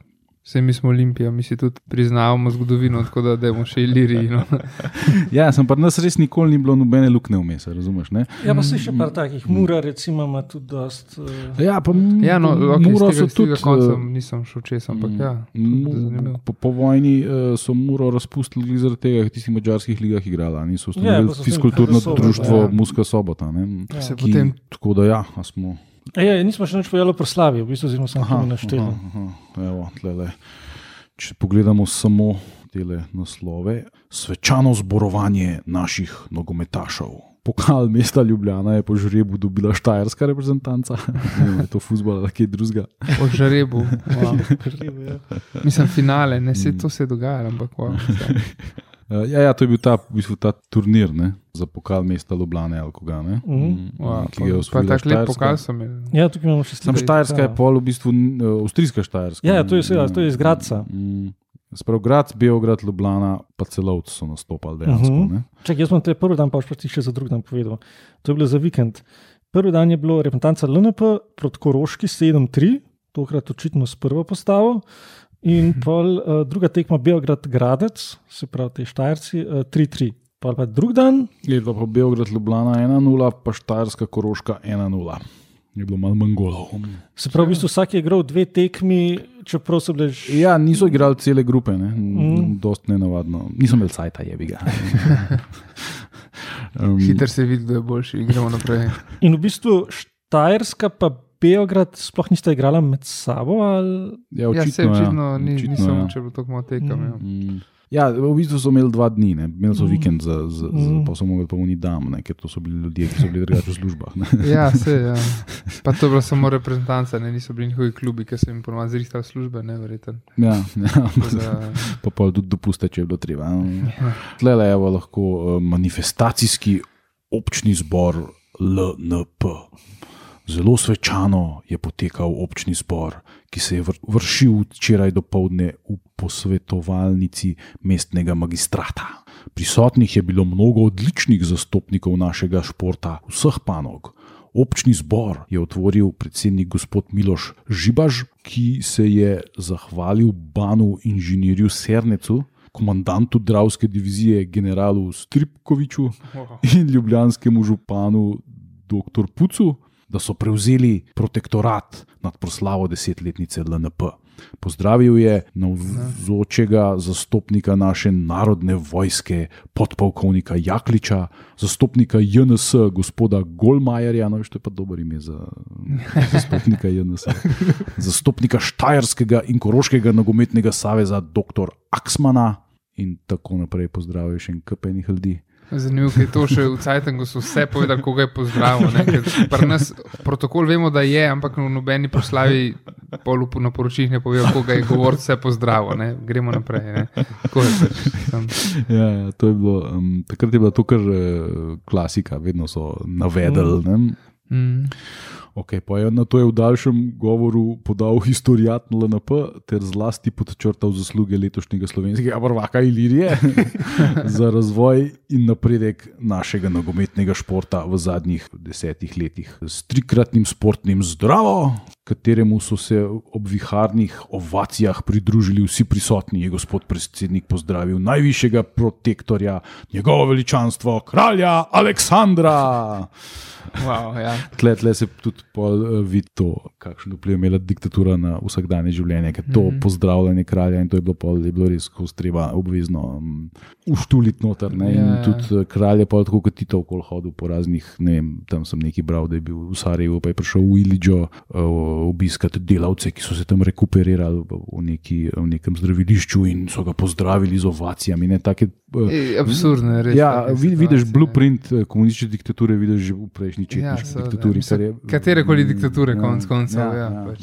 S1: Vse mi smo Olimpija, mi si tudi priznavamo zgodovino, tako da dajmo še Iliriji. No. <laughs>
S3: Ja, sem pa nas res nikoli ni bilo nobene luknje vmes, razumeš? Ne?
S2: Ja, pa se še par takih, Mura recimo ima tudi dost. Uh,
S3: Ja, pa
S1: Ja, no, okay,
S3: Muro so
S1: tega, tega
S3: tudi.
S1: konca
S3: eh,
S1: nisem šel čez, ampak ja, tudi zanimivo.
S3: Po, po vojni uh, so Muro razpustili zaradi tega, ker v tistih mačarskih ligah igrala. Oni so
S2: Ja,
S3: ustanovili
S2: so
S3: ja, fiskulturno društvo
S1: ja.
S3: Muska sobota. Ne,
S2: Ja.
S1: Se
S3: ki,
S1: potem
S3: Tako da ja, smo.
S2: Ja, nismo še nič povedali o proslavi, v bistvu sem samo naštel.
S3: aha, evo, tlele. Če pogledamo samo te naslove, svečano zborovanje naših nogometašev. Pokal mesta Ljubljana je po žrebu dobila štajerska reprezentanca, <laughs> ne vem, je to futbol ali kaj drugega.
S1: po žrebu. <laughs> Wow.
S2: Ja.
S1: Mislim, finale, ne se to se je dogajalo, ampak wow. <laughs>
S3: Uh, ja, ja, to je bil ta, v bistvu, ta turnir ne, za pokal mesta Ljubljana ali koga. Ne,
S2: Mhm.
S3: Mm,
S1: Wow,
S3: ki ga je
S1: pa,
S3: osvojila
S1: tako lep
S3: Štajerska.
S1: pokal sem
S2: ja, tukaj imamo še
S3: Sam. Štajerska je
S2: Ja.
S3: pol v bistvu uh, avstrijska Štajerska.
S2: Ja, to je seveda, to je iz Gradca.
S3: Mm, Sprav Grad, Beograd, Ljubljana, pa celovci so nastopali dejansko.
S2: Mhm.
S3: Uh -huh.
S2: Čak, jaz sem te prvi dan, pa še ti še za drugi dan povedal. To je bilo za vikend. Prvi dan je bilo reprezentanca LNP proti Koroški 7-3, tokrat očitno s prvo postavo. In pol, uh, druga tekma Beograd Gradec, se pravi te Štajerci, uh, 3-3. Pol pa drugi dan,
S3: Je bilo pa Beograd, Ljubljana 1-0, pa Štajerska, Koroška 1-0. Je bilo malo manj golov.
S2: se pravi, v bistvu vsak je igral dve tekmi, čeprav so bile že.
S3: Ja, niso igrali cele grupe, ne?
S2: Mm.
S3: Mm. dost nenavadno. Nisem imel sajta, je bi ga. <laughs> um,
S1: Hiter se vidi, da je boljši, gremo naprej.
S2: In v bistvu Štajerska pa Beograd sploh nista igrala med sabo. Ali...
S3: ja,
S1: Ja, se
S3: očitno,
S1: očitno
S3: ja.
S1: ni,
S3: Očitno,
S1: nisem,
S3: ja.
S1: če bo tako malo tekam. Ja.
S3: Mm. Ja, v bistvu so imeli dva dni, ne? imeli so
S2: Mm.
S3: vikend, za, za, za,
S2: Mm.
S3: pa so mogli pa oni dam, ne? ker to so bili ljudje, ki so bili drugače v službah. Ne? <laughs>
S1: Ja, se, ja. <laughs> Pa to je bila samo reprezentanca, ne, niso bili njihovi klubi, ki so jim ponovadi zrihtali službe, ne verjeten.
S3: Ja, ja.
S1: Da- <laughs>
S3: pa pol tudi dopuste, če je bilo treba. Tle je lahko eh, manifestacijski občni zbor LNP. Zelo svečano je potekal občni zbor, ki se je vr- vršil včeraj do povdne v posvetovalnici mestnega magistrata. Prisotnih je bilo mnogo odličnih zastopnikov našega športa, vseh panog. Občni zbor je otvoril predsednik gospod Miloš Žibaž, ki se je zahvalil Banu inženirju Sernecu, komandantu Dravske divizije generalu Stripkoviču in ljubljanskemu županu dr. Pucu, da so prevzeli protektorat nad proslavo desetletnice LNP. Pozdravil je navzočega zastopnika naše narodne vojske, podpolkovnika Jakliča, zastopnika JNS, gospoda Golmajerja, no, to je pa dober ime za zastopnika JNS, zastopnika Štajerskega in Koroškega nogometnega saveza, dr. Aksmana in tako naprej. Pozdravil še en kupenih ljudi.
S1: Zanimivo je to, še v Cajtangu so vse povedali, koga je pozdravil. Pri nas protokol vemo, da je, ampak v nobeni proslavi polupu na poročilih ne povejo, koga je govoril, vse pozdravil. Ne. Gremo naprej. Je pač.
S3: Ja, ja, to je bilo, um, takrat je bila to kar uh, klasika, vedno so navedli. ne.
S1: Mm.
S3: Okay, pa je na to je v daljšem govoru podal historijat na LNP ter zlasti podčrtal zasluge letošnjega slovenskega prvaka Ilirije <laughs> za razvoj in napredek našega nogometnega športa v zadnjih desetih letih. S trikratnim sportnim zdravo, kateremu so se ob viharnih ovacijah pridružili vsi prisotni, je gospod predsednik pozdravil najvišjega protektorja, njegovo veličanstvo, kralja Aleksandra.
S1: Wow, ja.
S3: Tle, tle se tudi uh, vidi to, kakšen vpliv je imela diktatura na vsakdanje življenje, ker to mm. -hmm. pozdravljanje kralja in to je bilo, pol, je bilo res skozi treba obvezno um, uštuliti noter. Ne?
S1: Ja,
S3: In
S1: ja.
S3: tudi uh, kralj je pa tako kot Tito okoli hodil po raznih, ne vem, tam sem nekaj bral, da je bil v Sarajevu, pa je prišel v Ilijo uh, obiskati delavce, ki so se tam rekuperirali v, neki, v nekem zdravilišču in so ga pozdravili z ovacijami. Ne? Take,
S1: Ej, Absurdno je res.
S3: Ja, vid, vidiš blueprint eh, komunistične diktature, vidiš že v prejšnji
S1: Ja,
S3: četniški
S1: seveda,
S3: diktaturi.
S1: mislim,
S3: kar je-
S1: katerekoli diktature,
S3: Ja,
S1: konec koncev, ja, pač.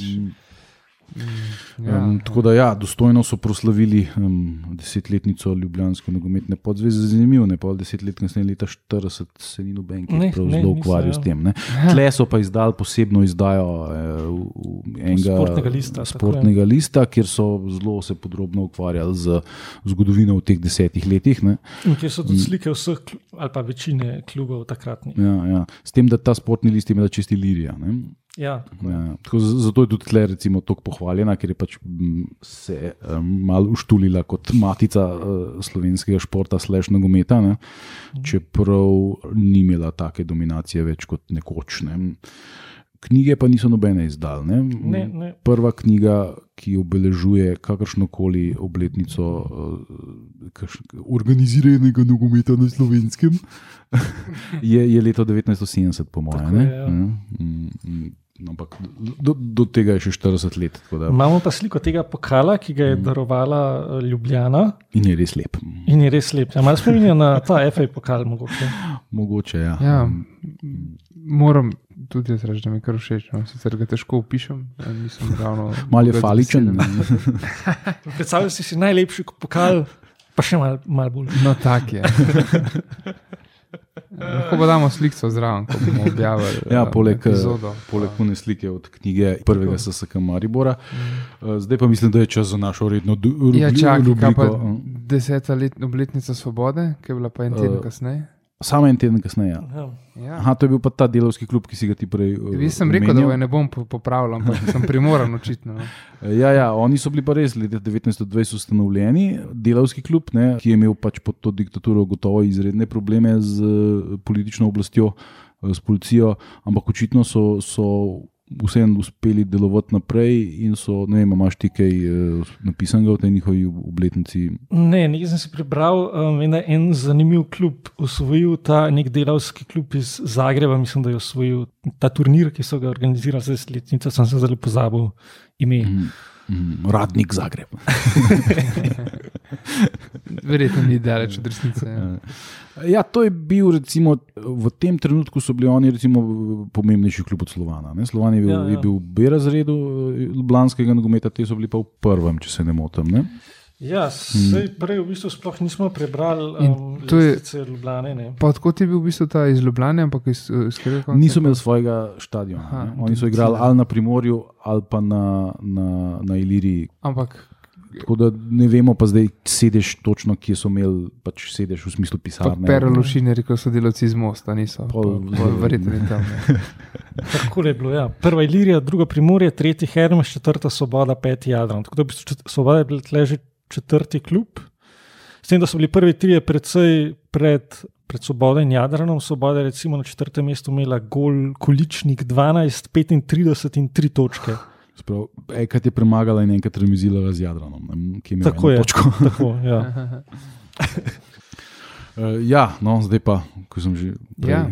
S3: Mm.
S1: Ja,
S3: Um, tako da, ja, dostojno so proslavili um, desetletnico Ljubljanske nogometne podzveze. Zanimivo je, da deset let kasneje, leta 40, se ni noben, ki
S2: Ne,
S3: je prav
S2: ne,
S3: zelo ukvarjal
S2: ja.
S3: s tem. Ne. Tle so pa izdali posebno izdajo eh, enega
S2: Sportnega lista,
S3: sportnega lista, kjer so zelo se podrobno ukvarjali z zgodovino v teh desetih letih. Ne.
S2: In kjer so tudi slike vseh, ali pa večine klubov takratnih.
S3: Ja, ja. S tem, da ta sportni list imela čisti Lirija. Ne.
S2: Ja,
S3: Ja, tako, zato je tudi tle recimo tako pohvaljena, ker je pač se um, malo uštulila kot matica uh, slovenskega športa, slash nogometa, ne? čeprav ni imela take dominacije več kot nekoč. Ne? Knjige pa niso nobene izdal. Ne?
S2: ne.
S3: Prva knjiga, ki obeležuje kakršno koli obletnico uh, organiziranega nogometa na slovenskem, <laughs> je, je leto 1970, po mojem.
S2: Tako je, ja.
S3: Mm, mm, Ampak do, do tega je še 40 let, tako da,
S2: Imamo pa sliko tega pokala, ki ga je darovala eh, Ljubljana
S3: in je res lep.
S2: in je res lep. Ja, malo spominja na ta FA pokal, mogoče.
S3: Mogoče, ja.
S1: Ja, moram tudi jaz reči, da mi je kar všeč. No. Sicer ga težko opišem, eh, nisem ravno.
S3: Mal je faličen. <laughs>
S2: Predstavljaj si si najlepši pokal, pa še malo mal bolj.
S1: No, tak je. <laughs> Lahko pa damo sliko zraven, ko bomo objavili
S3: Ja,
S1: eh,
S3: poleg, eh. Poleg pune slike od knjige prvega SSK Maribora. Uh, Zdaj pa mislim, da je čas za našo redno du- rubri-
S1: Ja, čakaj, kaj pa
S3: rubriko.
S1: deseta let, obletnica svobode, ki je bila pa en teden
S3: Eh,
S1: kasneje.
S3: Samo en teden kasneje. ja.
S2: Ja.
S3: Aha, to je bil pa ta delovski klub, ki si ga ti prej. uh,
S1: Jaz sem rekel, da
S3: omenjal.
S1: ga ne bom po- popravljal, ampak sem primoran <laughs> očitno. No.
S3: Ja, ja, oni so bili pa res leta 1920 ustanovljeni, delavski klub, ne, ki je imel pač pod to diktaturo gotovo izredne probleme z eh, politično oblastjo, eh, s policijo, ampak očitno so, so vseeno uspeli delovati naprej in so, ne vem, imaš ti kaj eh, napisanega v tej njihovi obletnici.
S2: Ne, nekaj sem si prebral, um, je en zanimiv klub osvojil ta nek delavski klub iz Zagreba, mislim, da je osvojil ta turnir, ki so ga organizirali za desetletnico, sem se zelo pozabil ime.
S3: Mm, mm, Radnik Zagreb. <laughs>
S1: Verjetno ni daleč od resnice. Ja.
S3: Ja, to je bil, recimo, v tem trenutku so bili oni recimo, pomembnejši klub od Slovana. Ne? Slovan je bil,
S2: Ja,
S3: ja,
S2: ja.
S3: ja. je bil v B razredu eh, Ljubljanskega nogometa, te so bili pa v prvem, če se ne motim. Ne?
S2: Ja, sej prej v bistvu sploh nismo prebrali um,
S1: to je-
S2: lestvice Ljubljane. Ne.
S1: Pa odkot je bil v bistvu ta iz Ljubljana, ampak iz, iz katerega konca?
S3: Niso imeli svojega stadiona.
S1: Aha,
S3: ne. Oni so igrali ali na Primorju, ali pa na, na, na Iliriji.
S1: Ampak
S3: Tako da ne vemo pa zdaj, sedež točno, kje so imeli, pač sedež v smislu pisarne.
S1: Perološine, rekel so delavci iz Mosta, niso. Verjetno ni tam. <laughs>
S2: Tako je bilo. Ja. Prva Ilirija, druga Primorje, tretji Hermes, četrta Svoboda, peti Jadran. Tako da v bistvu Svoboda je bil tle že četrti klub. S tem, da so bili prvi trije predvsej pred, pred Svobodo in Jadranom. Svoboda je recimo na četrtem mestu imela gol količnik 12, 35 in 3 točke.
S3: Sprav, enkrat je premagala in enkrat remizirala z Jadranom. ki je imel
S2: Tako je.
S3: Točko. <laughs>
S2: Tako, ja.
S3: Uh, <laughs> ja, no, zdaj pa, ko sem že prej
S1: Ja.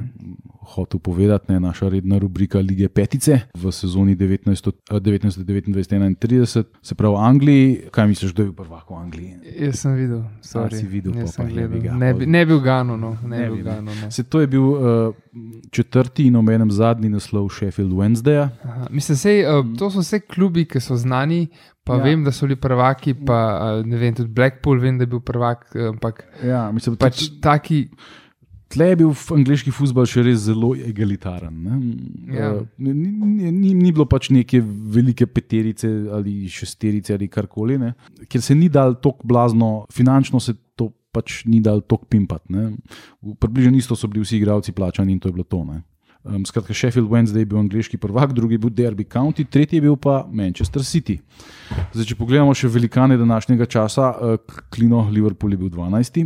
S3: Hotel povedati, ne, naša redna rubrika Lige Petice v sezoni 1929-31, se pravi v Angliji. Kaj misliš, kdo je bil prvak v Angliji?
S1: Jaz sem videl, sorry.
S3: si videl, pa
S1: sem
S3: pa
S1: gledal.
S3: bi ga,
S1: Ne, bi, ne bil Gano, no. ne,
S3: Ne bi,
S1: bil. Gano. Ne.
S3: Se, to je bil uh, četrti in omenem zadnji naslov Sheffield Wednesdaya.
S1: Aha, Mislim, sej, uh, to so vse klubi, ki so znani. Pa
S3: Ja.
S1: vem, da so bili prvaki, pa ne vem, tudi Blackpool, vem, da je bil prvak. eh, Ampak
S3: Ja, mislim,
S1: pač taki,
S3: Tle je bil angliški futbol še res zelo egalitaren. Ne?
S1: Ja.
S3: Uh, ni, ni, ni, ni bilo pač neke velike peterice ali šesterice ali karkoli, ne? ker se ni dal tako blazno, finančno se to pač ni dal tako pimpati. Približno isto so bili vsi igralci plačani in to je bilo to. Ne? Um, skratka, Sheffield Wednesday je bil angliški prvak, drugi je bil Derby County, tretji je bil pa Manchester City. Zdaj, če pogledamo še velikane današnjega časa, uh, Klino Liverpool je bil 12.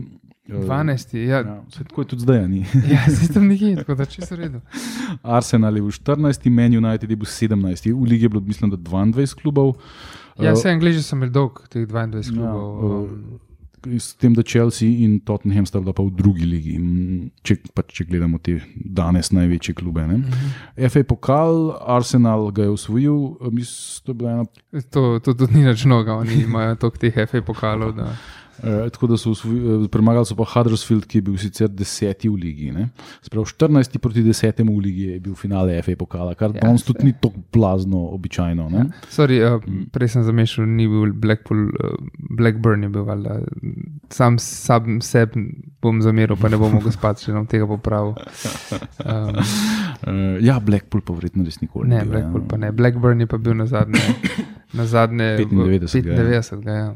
S3: Uh,
S1: 12. Ja,
S3: Ja, saj tako je tudi zdaj, ni. <laughs>
S1: ja sistem nekje, tako da čisto v redu. <laughs>
S3: Arsenal je bil 14, Man United je bil 17, v ligi je bilo, mislim, da 22 klubov.
S1: Ja,
S3: Eh,
S1: vse Angliži so imeli dolg, teh 22
S3: Ja,
S1: klubov.
S3: eh, S tem, da Chelsea in Tottenham sta bila pa v drugi ligi, mm, če, pač, če gledamo te danes največje klube. Ne? FA pokal, Arsenal ga je usvojil, eh, mislim, to je bila ena
S1: To, to tudi ni več mnogo, oni imajo toliko teh FA pokalov. Da.
S3: Uh, tako da so eh, premagali so pa Huddersfield, ki je bil sicer deseti v ligi. Sprav 14 proti 10 v ligi je bil finale FA pokala, kar
S1: Ja,
S3: danes tudi ni tako blazno običajno. Ne?
S1: Sorry, uh, prej sem zamešal, ni bil Blackpool, uh, Blackburn je bil, valjda. sam sam sebi bom zameril, pa ne bom mogel spati, če nam tega popravil. Um,
S3: Uh, ja, Blackpool pa verjetno res nikoli.
S1: ne,
S3: bil,
S1: Blackpool
S3: ja.
S1: pa ne. Blackburn je pa bil na zadnje. Na zadnje <laughs>
S3: 95 ga je.
S1: 95, ga, ja.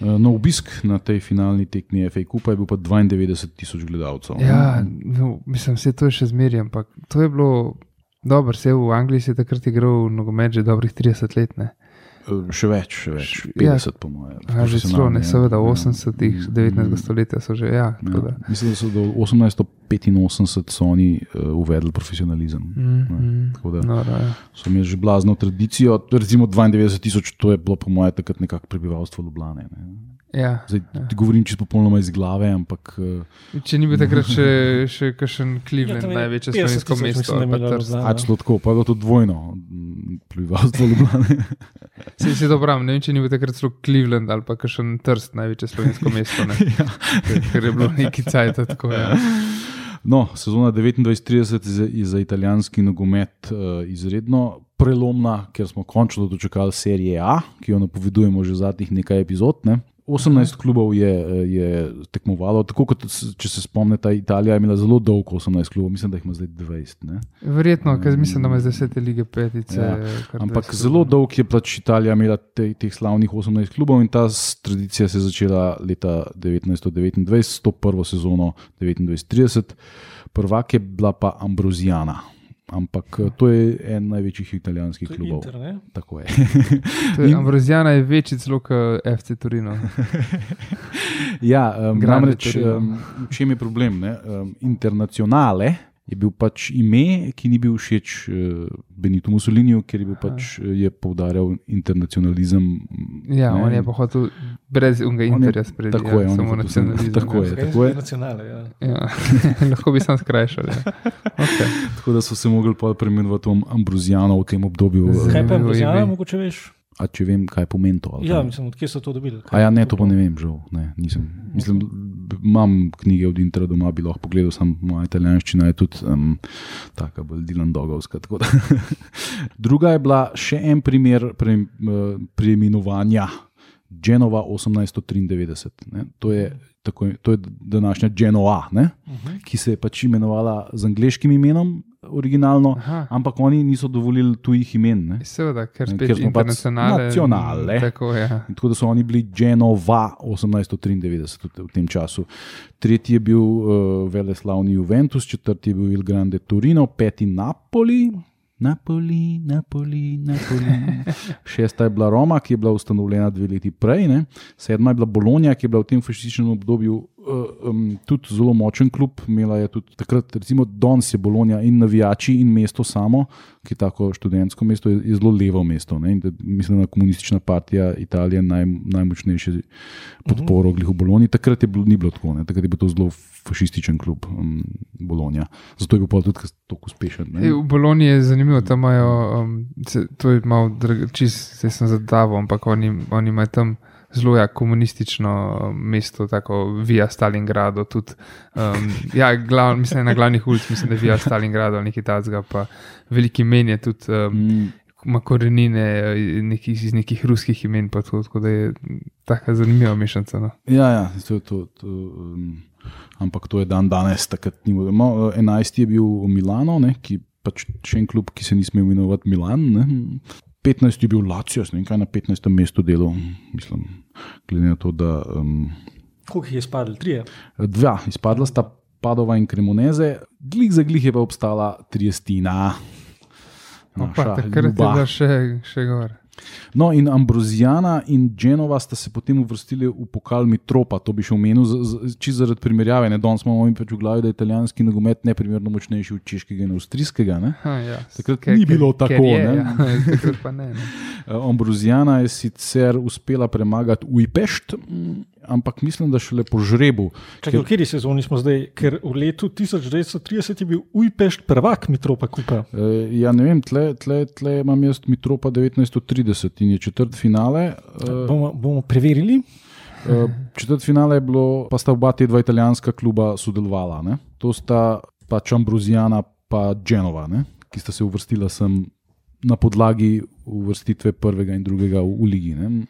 S3: No, obisk na tej finalni tekmi FA Kupa je bil pa 92 tisoč gledalcev.
S1: Ja, no, mislim, vse to je še zmeraj, ampak to je bilo dobro. Vse v Angliji se je takrat igral nogomet že dobrih 30 let. Ne?
S3: Uh, še več, še več,
S1: Š-
S3: 50
S1: ja.
S3: po mojem.
S1: Ja, že celo, ne, seveda, 80-ih, 19. stoletja so že, ja. tako da.
S3: Ja, mislim, da so do 1885 so oni uh, uvedli profesionalizem.
S1: Mm, mm,
S3: Tako da
S1: noro, ja.
S3: so imeli že blazno tradicijo. Recimo 92 tisoč, to je bilo po mojem takrat nekako prebivalstvo Ljubljane. Ne.
S1: Ja.
S3: Zdaj ti govorim čisto popolnoma iz glave, ampak uh,
S1: Če ni bil takrat še, <laughs> še kakšen
S2: Ja,
S1: Cleveland, ja,
S2: je
S1: največje
S2: 50
S1: slovensko mesto.
S2: da
S1: pa.
S2: Ljubljana.
S3: pač tako, pa je bilo to dvojno mm, prebivalstvo Ljubljane. <laughs>
S1: Sej se dobro, ne vem, če ni bil takrat celo Cleveland ali pa kakšen Trst, največje slovensko mesto. Ne? <laughs>
S3: ja.
S1: Ker- Ker je bilo neki cajt tako. Ja.
S3: No, sezona 29-30 je za- italijanski nogomet uh, izredno prelomna, ker smo končno dočekali serijo A, ki jo napovedujemo že zadnjih nekaj epizod. Ne. 18 klubov je, je tekmovalo, tako kot če se spomnite, Italija je imela zelo dolg 18 klubov, mislim, da jih ima zdaj 20. Ne.
S1: Verjetno, ker mislim, da ima zdaj vse te lige petice.
S3: Ja, Ampak
S1: 20
S3: zelo dolg je pač Italija imela te, teh slavnih 18 klubov in ta tradicija se je začela leta 1929, s to prvo sezono 29-30. Prvak je bila pa Ambrozijana. Ampak eh, to je en največjih italijanskih
S2: To je
S3: klubov.
S2: Inter, ne?
S3: Tako je. <laughs>
S1: To je,
S3: In-
S1: Ambrozijana je večji celo kot FC Torino. <laughs>
S3: ja, um,
S1: Grande
S3: namreč
S1: Torino.
S3: um, v čem je problem? ne? Um, internacionale je bil pač ime, ki ni bil všeč uh, Benitu Mussoliniju, ker je, bil pač, eh, je poudarjal internacionalizem.
S1: Ja,
S3: ne,
S1: on je pa hotel brez
S3: je-
S1: interja sprejeti.
S3: tako je,
S1: ja,
S3: je
S1: samo nacionalizem.
S3: tako
S1: ja.
S3: je.
S2: Zakaj
S3: je.
S2: Nacionale, ja.
S1: Ja. <laughs> Lahko bi sam skrajšal. Ja. Okay.
S3: Tako da so se mogli pa preimenovati v Ambrozijano v tem obdobju.
S1: Z-
S3: eh,
S2: Kaj pa je
S1: Zanimivo
S2: Brozijana,
S1: ime.
S2: mogoče veš?
S3: A če vem, kaj pomeni to.
S2: Ja,
S3: kaj?
S2: mislim, odkje so to dobili.
S3: A ja, ne, to pa ne vem, žal. Ne, nisem. Mislim, imam knjige od Intra doma, bi lahko pogledal, samo moja italijanščina je tudi um, taka bolj Dilan Dogovska. tako da. <laughs> Druga je bila še en primer pre, uh, preimenovanja Genova 1893. Ne. To je, tako, to je današnja Genoa, ne,
S2: Uh -huh.
S3: ki se je pač imenovala z angliškim imenom originalno,
S1: Aha.
S3: ampak oni niso dovolili tujih imen. Ne.
S1: Seveda, ker
S3: Ne, ker smo pač
S1: internacionale.
S3: nacionale.
S1: Tako. Ja.
S3: In tako da so oni bili Genova 1893 v, v tem času. Tretji je bil uh, veleslavni Juventus, četrti je bil Il Grande Torino, peti Napoli. Napoli, Napoli, Napoli. <laughs> Šesta je bila Roma, ki je bila ustanovljena dve leti prej, ne? sedma je bila Bologna, ki je bila v tem fašističnem obdobju um, tudi zelo močen klub. Imela je tudi takrat, recimo, Dons je Bologna in navijači in mesto samo, ki je tako študentsko mesto, je, je zelo levo mesto. Ne, da, mislim, da je komunistična partija Italije naj, najmočnejši podporo uh -huh. v Bologni. Takrat je bilo, ni bilo tako, ne, takrat je bil to zelo fašističen klub um, Bologna. Zato je bil tudi tako uspešen.
S1: E, v Bologni je zanimivo, da imajo, um, to je malo, čist se sem zadaval, ampak oni, oni imajo tam zelo ja, komunistično mesto, tako Via Stalingrado. Tudi, um, ja, glav, mislim, na glavnih ulicah, mislim, da je Via Stalingrado ali nekaj takega, pa veliki meni je tudi. Um, mm. Ma korenine nekih, iz nekih ruskih imen, pa to, tako da je tako zanimiva mešanica. No.
S3: Ja, ja to to. to um, ampak to je dan danes, takrat ni bilo. 11 je bil v Milano, ne, ki pač še en klub, ki se ni smel imenovati Milan. Ne. 15 je bil Lacijo, ne vem kaj na 15. mestu delo, mislim, glede na to, da. Um,
S2: Koliko jih je spadlo? Tri.
S3: Dva, izpadla sta Padova in Kremoneze, glih za glih je pa obstala triestina.
S1: Takrat je bila še, še gor.
S3: No, in Ambrozijana in Genova sta se potem uvrstili v pokal Mitropa, to bi še omenil, čisto zaradi primerjave. Danes imamo mi pač v glavi, da je italijanski nogomet neprimerno močnejši od češkega in avstrijskega.
S1: Ja,
S3: takrat ni bilo tako.
S1: Je, ne? Ja, <laughs> takrat ne, ne.
S3: Ambrozijana je sicer uspela premagati Ujpešt ampak mislim, da šele po žrebu.
S2: Čakaj, ker... V kateri sezoni smo zdaj? Ker v letu 1930 je bil Ujpešt prvak Mitropa Kupa.
S3: E, ja, ne vem, tle, tle, tle imam jaz Mitropa 1930 in je četrt finale.
S2: E, bomo, bomo preverili.
S3: E, četrt finale je bilo, pa sta oba te dva italijanska kluba sodelovala. Ne? To sta pač Ambrozijana pa Genova, ne? ki sta se uvrstila sem na podlagi uvrstitve prvega in drugega v, v ligi. Ne.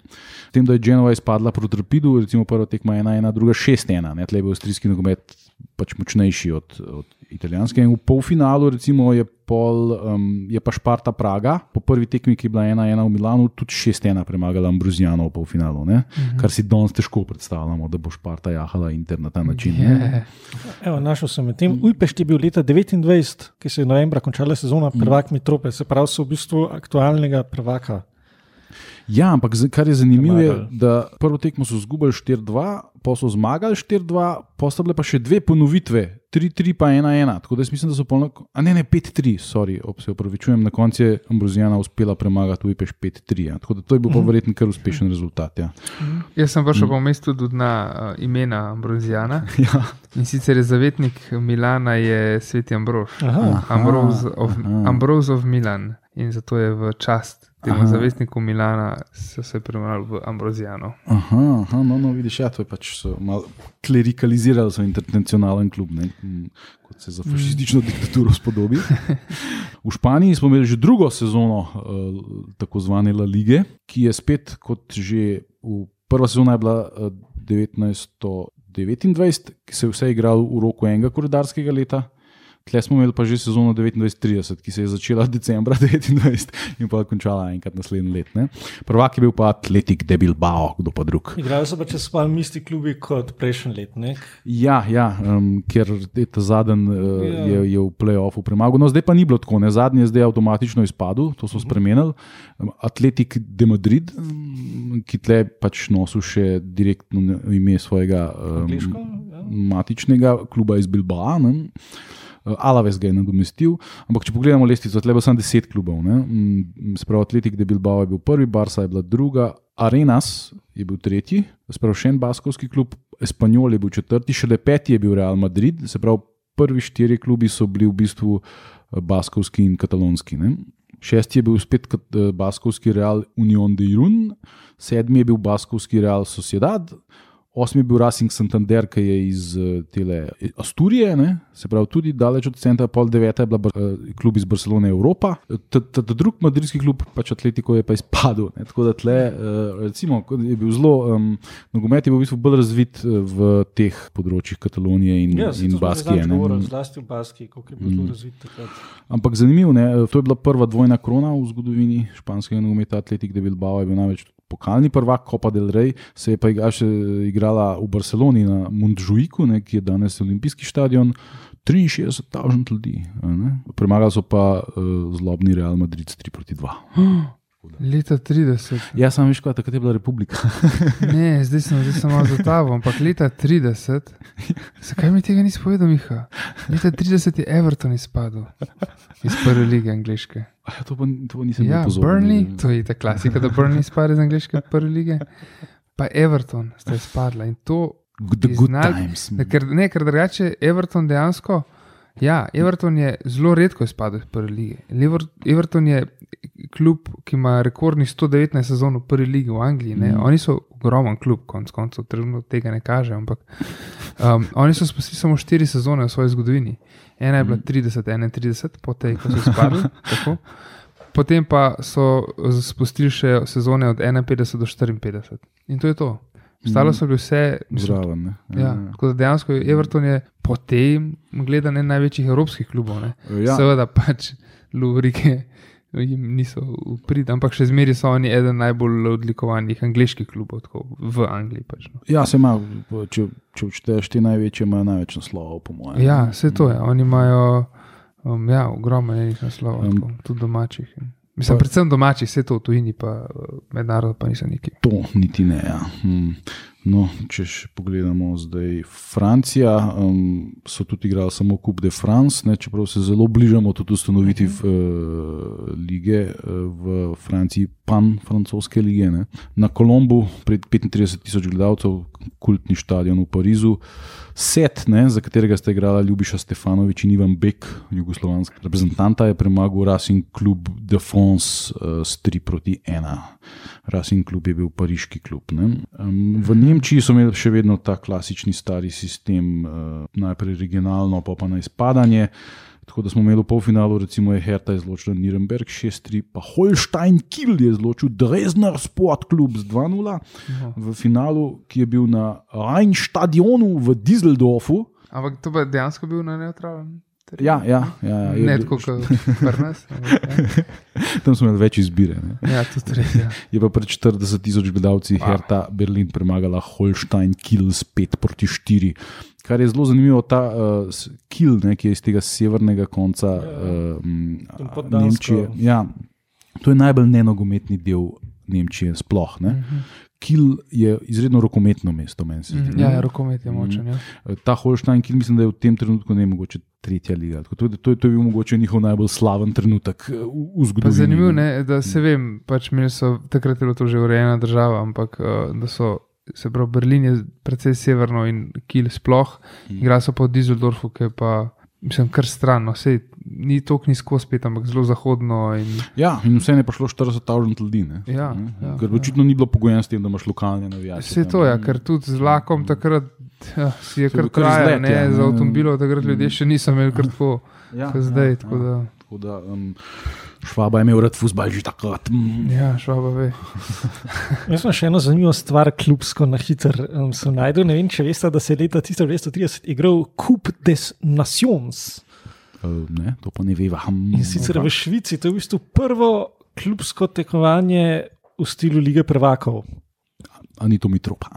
S3: Tem, da je Genova izpadla proti Rapidu, recimo prva tekma 1-1, druga 6-1, tle je bil avstrijski nogomet pač močnejši od, od italijanskega. In v polfinalu recimo, je, pol, um, je pa Šparta Praga, po prvi tekmi, ki je bila 1-1 v Milanu, tudi 6-1 premagala Ambruzijano v polfinalu. Uh mhm. -huh. Kar si danes težko predstavljamo, da bo Šparta jahala Inter na ta način. Yeah.
S2: Evo, našel sem med tem. Ujpešti je bil leta 29, ki se je novembra končala sezona, prvak Mitrope, se pravi, so v bistvu aktualnega prvaka.
S3: Ja, ampak kar je zanimivo, je, da prvo tekmo so izgubili 4-2, pa so zmagali 4-2, pa so bile pa še dve ponovitve, 3-3 pa 1-1. Tako da mislim, da so polno, a ne, ne 5-3, sorry, se opravičujem, na koncu je Ambrozijana uspela premagati Ujpeš 5-3. Ja. Tako da to je bil pa mhm. verjetno kar uspešen rezultat. Ja.
S1: Mhm. Jaz sem prišel mm. po mestu tudi na uh, imena Ambrozijana. <laughs> ja. In sicer je zavetnik Milana, je sveti Ambrož. Ambrož of, of Milan. In zato je v čast temu zavestniku Milana so se preimenovali v Ambrozijano.
S3: Aha, aha, no, no, vidiš, ja, to je pač malo klerikaliziralo svoj internacionalen klub, ne, kot se za fašistično mm. diktaturo spodobi. <laughs> V Španiji smo imeli že drugo sezono uh, tako zvane La Lige, ki je spet kot že v prva sezona je bila uh, 1929, ki se je vse igral v roku enega koredarskega leta. Tle smo imeli pa že sezono 29-30, ki se je začela <laughs> decembra 29 in pa končala enkrat naslednji let. Ne? Prvak je bil pa Atletik, Debil Bao, kdo pa drug.
S2: Igrajo se pa če spal isti klubi kot prejšnji let. Ne?
S3: Ja, ja um, ker je ta zadnji uh, ja. je, je v playoffu premagal. No, zdaj pa ni bilo tako, ne? zadnji je zdaj avtomatično izpadel, to so mhm. spremenili. Um, Atletik de Madrid, um, ki tle pač nosil še direktno ime svojega um, ja. matičnega kluba iz Bilbao. Eh, Alaves ga je nadomestil. Ampak, če pogledamo lestvico, tle bo samo deset klubov. Mm, Spravo Atletik de Bilbao je bil prvi, Barca je bila druga, Arenas je bil tretji, spravo še en baskovski klub, Espanjol je bil četrti, šele peti je bil Real Madrid. Se pravi, prvi štiri klubi so bili v bistvu eh, baskovski in katalonski. Ne? Šesti je bil spet eh, baskovski Real Union de Irun, sedmi je bil baskovski Real Sociedad, Osmi je bil Racing Santander, ki je iz uh, tele Asturije, ne? se pravi tudi daleč od centra, pol deveta je bila uh, klub iz Barcelone Evropa. Ta drug madridski klub, pač Atletico, je pa izpadel. Ne? Tako da tle, uh, recimo, je bil zelo, um, nogomet je bil v bistvu bolj razvit v teh področjih Katalonije in,
S2: ja,
S3: in Baskije.
S2: Zlasti v Baskiji, kako je bil mm. razvit takrat.
S3: Ampak zanimivo, ne? to je bila prva dvojna krona v zgodovini španskega nogometa, Atletik de Bilbao je bil največ pokalni prvak, Copa del Rey, se je pa še igrala v Barceloni na Montjuiku, ne, ki je danes olimpijski stadion. 63 tisoč ljudi, ne? premagali so pa uh, zlobni Real Madrid 3 proti 2.
S1: Leta 30.
S3: Ja, sam veš, kaj takrat je bila republika. <laughs>
S1: Ne, zdaj sem, zdaj sem malo zataval, ampak leta 30. Zakaj mi tega nisi povedal, Miha? Leta 30 je Everton izpadel iz prve lige angliške.
S3: Ja, to, pa, to nisem
S1: Ja,
S3: pozoren.
S1: Burnley, to je ta klasika, da Burnley izpade iz angliške prve lige. Pa Everton sta izpadla in to
S3: The good
S1: Priznali-
S3: times.
S1: Ne, ker, ne, ker drugače Everton dejansko. Ja, Everton je zelo redko izpadel iz prve lige. Lever, Everton je klub, ki ima rekordnih 119 sezon v prvi ligi v Angliji. Mm.
S3: Mhm.
S1: Oni so ogromen klub, konec koncev, trenutno tega ne kaže. Ampak um, oni so spustili samo 4 sezone v svoji zgodovini. Ena je bila 30-31, potem ko so <laughs> tako. Potem pa so spustili še sezone od 51 do 54. In to je to. Ostalo so bili vse,
S3: Zraven. ne.
S1: Ja, tako da dejansko Everton je po tem gledan en največjih evropskih klubov. Ne?
S3: Ja.
S1: Seveda pač Luvrike jim niso uprit, ampak še zmeraj so oni eden najbolj odlikovanih angliških klubov tako, v Angliji. Pač, no.
S3: Ja, se ima, če, če odšteješ te največje, imajo največ naslovov, po mojem.
S1: Ja, vse to je. Oni imajo um, ja, ogromno enih naslovov,
S3: Um,
S1: um, tudi domačih. Mislim,
S3: pa-
S1: predvsem domačih, vse to v tujini, pa mednarodno pa niso neki.
S3: To niti ne. Ja. Hmm. No, če še pogledamo zdaj Francija, um, so tudi igrali samo Coupe de France, ne, čeprav se zelo bližamo tudi ustanovitvi uh, lige uh, v Franciji, pan-francoske lige. Ne. Na Kolombu, pred 35 tisoč gledalcev, kultni stadion v Parizu. Set, ne, za katerega sta igrala Ljubiša Stefanovič in Ivan Bek, jugoslovanski reprezentanta, je premagal Racing Club de France uh, s 3 proti 1. Racing Club je bil pariški klub. ne. Um, v Nemčiji so imeli še vedno ta klasični stari sistem, uh, najprej regionalno, pa pa na izpadanje. Tako da smo imeli v polfinalu, recimo je Hertha izločila Nürnberg 6-3, pa Holstein Kiel je izločil Dresdner Sport Club z 2-0.
S1: No.
S3: V finalu, ki je bil na Rheinstadionu v Düsseldorfu.
S1: Ampak to je dejansko bil na neutralen. Teren?
S3: Ja, ja, ja, ja, je
S1: Ne tako kot pri nas. ja.
S3: Tam smo imeli več izbire. Ne.
S1: Ja, tudi res. Ja. <laughs>
S3: Je pa pred 40 tisoč gledalci
S1: Wow.
S3: Hertha Berlin premagala Holstein Kiel s 5 proti 4. Kar je zelo zanimivo, ta uh, Kiel, ne, ki je iz tega severnega konca uh. Nemčije. Ja, to je najbolj nenogometni del Nemčije, sploh. Ne.
S1: Mhm.
S3: Kiel je izredno rokometno mesto, meni se zdi.
S1: Mhm. Ja, ja, rokomet je močen. Ja.
S3: Ta Holstein, ki mislim, da je v tem trenutku ne mogoče tretja liga. To, je- to, je- to je bil mogoče njihov najbolj slaven trenutek eh, v, v zgodovini.
S1: zanimivo je, da se vem, pač imeli so takrat je bilo to že urejena država, ampak uh, da so. Se pravi, Berlin je precej severno in Kiel sploh,
S3: Mhm.
S1: igra so pa v Düsseldorfu, ki je pa, mislim, kar stran, no, sej ni toliko nizko spet, ampak zelo zahodno. In,
S3: Ja, in vse je prišlo 40 tisoč ljudi. Ne?
S1: Ja,
S3: Ne?
S1: ja,
S3: Ker
S1: ja.
S3: očitno ni bilo pogojeno s tem, da imaš lokalne navijače.
S1: Vse to je,
S3: ne.
S1: ker tudi z vlakom takrat ja, si je
S3: je
S1: kar
S3: izlet,
S1: ne,
S3: ja,
S1: za
S3: ne.
S1: avtomobilov takrat ljudje še niso imeli kar tako,
S3: ja,
S1: zdaj. Tako da,
S3: Tako da um, Švaba je imel rad fusbal že takrat. Mm.
S1: ja, švaba ve. <laughs>
S2: Jaz sem še eno zanimivo stvar, klubsko na hiter um, sem najdel. Ne vem, če veste, da se je leta 1930 igral Coupe des Nations.
S3: Uh, ne, to pa ne veva.
S2: In sicer v Švici, to je v bistvu prvo klubsko tekmovanje v stilu Lige prvakov.
S3: Ani to mitropa.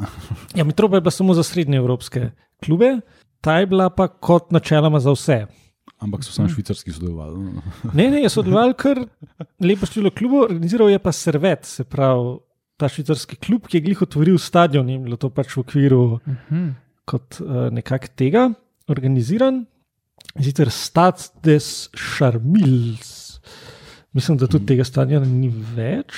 S2: Ja, Mitropa je bila samo za srednje evropske klube, ta je bila pa kot načeloma za vse.
S3: Ampak so samo švicarski sodelovali.
S2: Ne, ne, je sodeloval kar lepo število klubov, organiziral je pa Servet, se pravi ta švicarski klub, ki je glih otvoril stadion in bilo to pač v okviru
S1: Mhm.
S2: kot uh, nekak tega organiziran. Sicer Stad des Charmils. Mislim, da tudi tega stadiona ni več.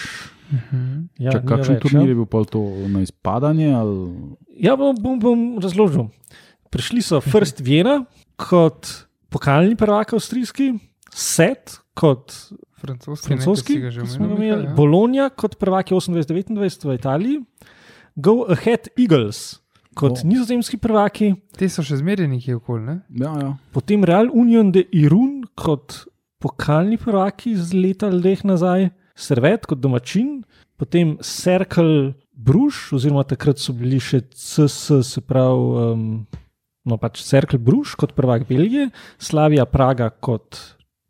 S1: Mhm.
S2: Ja,
S3: Čak, kakšen
S2: več,
S3: turnir
S2: ja.
S3: je bil pa to na izpadanje? Ali...
S2: Ja, bom, bom, bom razložil. Prišli so <laughs> First Viena kot pokalni prvak avstrijski, Set kot
S1: Francoski,
S2: francoski,
S1: ne, ki
S2: smo imeli,
S1: ja.
S2: Bologna kot prvaki 28-29 v Italiji, Go Ahead Eagles kot oh. nizozemski prvaki,
S1: Te so še zmeraj nekje okoli, ne?
S3: Ja, ja.
S2: potem Real Union de Irun kot pokalni prvaki z leta ali dveh nazaj, Servet kot domačin, potem Circle Bruž, oziroma takrat so bili še CS, se pravi, um, no pač Circle Bruž kot prvak Belgije, Slavija Praga kot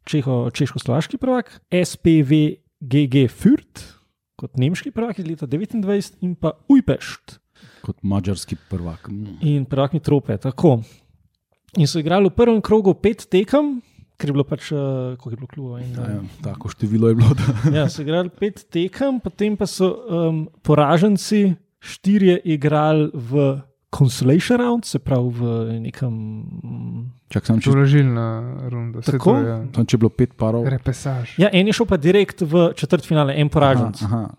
S2: Čeho, češko-slovaški prvak, SPV GG Fürth kot nemški prvak iz leta 29 in pa Ujpešt
S3: Kot mačarski prvak. Mm.
S2: in prvak Mitrope. Tako. In so igrali v prvem krogu pet tekem, ker je bilo pač, uh, koliko je bilo klubov. in,
S3: Ja,
S2: eh,
S3: ja, tako število je bilo. <laughs>
S2: Ja, so igrali pet tekem, potem pa so um, poraženci štirje igrali v Consolation Round, se pravi v nekem. mm,
S3: Čak sem če,
S1: Tolažilna runda.
S2: Tako?
S1: to je, ja.
S3: tam, če je bilo pet parov.
S1: Repesaž.
S2: Ja, en je šel pa direkt v četrtfinale, en poraženc.
S3: Aha, aha.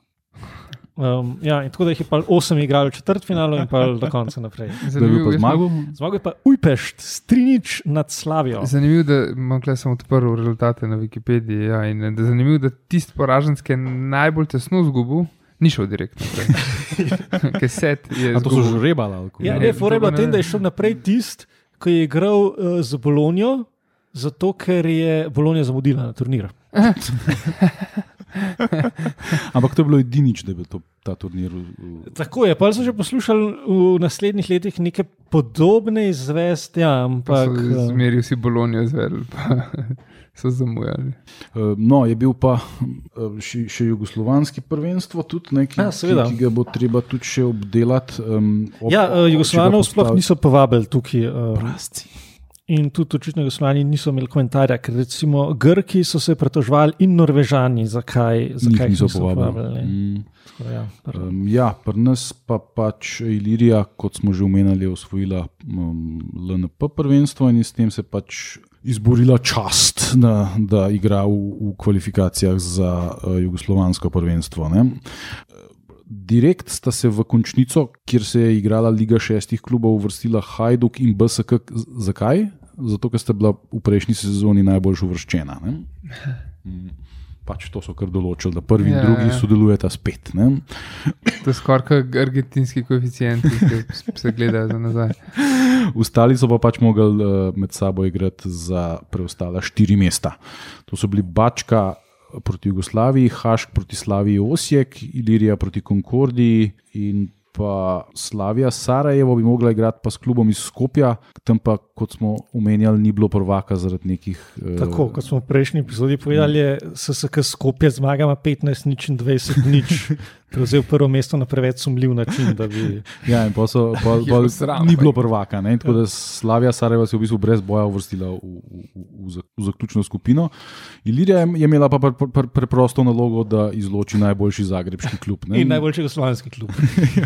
S2: Um, ja, in tako da jih je pa osem igrali v četrtfinalu in pa do konca naprej. <laughs>
S3: Je
S1: Zanimivo,
S3: pa
S1: jaz sem-
S3: zmagal.
S2: Zmagal je pa Ujpešt, Strinič nad Slavijo.
S1: Zanimivo, da imam tukaj samo odprl rezultate na Wikipediji. Ja, in da je zanimivo, da tisti poraženc, ki je najbolj tesno zgubil, ni šel direktno. <laughs> Ker set je.
S3: A to so ali kako?
S2: Ja,
S1: Ne,
S2: ne, je v tem, da je šel naprej tisti, ki je igral uh, z Bolonijo, zato ker je Bolonija zamudila na turnir. <laughs>
S3: Ampak to je bilo edinič, da je bil to, ta turnir.
S2: Tako je, pa so že poslušali v naslednjih letih neke podobne izvesti, ja,
S1: Pa
S2: ampak
S1: so
S2: eh,
S1: zmeri vsi bolonijo zvedeli, pa <laughs> so zamujali.
S3: Eh, No, je bil pa eh, še, še jugoslovanski prvenstvo, tudi neki,
S2: Ja,
S3: ki, ki ga bo treba tudi še obdelati. Um, ob,
S2: ja, Jugoslovanov sploh niso povabili tukaj.
S3: Prasci.
S2: In tudi očitno Jugoslavani niso imeli komentarja, ker recimo Grki so se pretožvali in Norvežani, zakaj, zakaj
S3: niso povabili. Mm.
S2: Tako da Ja, pardon.
S3: Um, ja, pri nas pa pač Ilirija, kot smo že omenjali, je osvojila um, LNP prvenstvo in s tem se pač izborila čast, da, da igra v, v kvalifikacijah za uh, jugoslovansko prvenstvo. Ne? Direkt sta se v končnico, kjer se je igrala Liga šestih klubov, uvrstila Hajduk in BSK. Zakaj? Zato, ker sta bila v prejšnji sezoni najbolj uvrščena. ne. <laughs> Mm. Pač to so kar določili, da prvi in
S1: Ja,
S3: drugi
S1: ja.
S3: sodelujeta spet. Ne? <laughs>
S1: To je skoraj kot argentinski koeficienti, ki se <laughs> gledajo za nazaj.
S3: Ostali so pa pač mogli uh, med sabo igrati za preostala štiri mesta. To so bili Bačka proti Jugoslaviji, Hašk proti Slaviji Osijek, Ilirija proti Konkordiji in pa Slavija Sarajevo bi mogla igrati pa s klubom iz Skopja, tam pa, kot smo omenjali, ni bilo prvaka zaradi nekih. Uh,
S2: Tako kot smo v prejšnji epizodi povedali, je SSK Skopje zmagama 15 nič in 20 nič. <laughs> Prevzel prvo mesto na preveč sumljiv način. da Bi... <laughs>
S3: Ja, in pa so, <laughs> pa,
S1: Je
S3: pa,
S1: bilo sram,
S3: ni bilo prvaka. Ne? Tako da Slavija Sarajevo se je v bistvu brez boja uvrstila v, v, v, v, za- v zaključno skupino. Ilirija je, imela pa pr, pr, pr, preprosto nalogo, da izloči najboljši zagrebski klub. Ne?
S2: In najboljši jugoslovanski klub.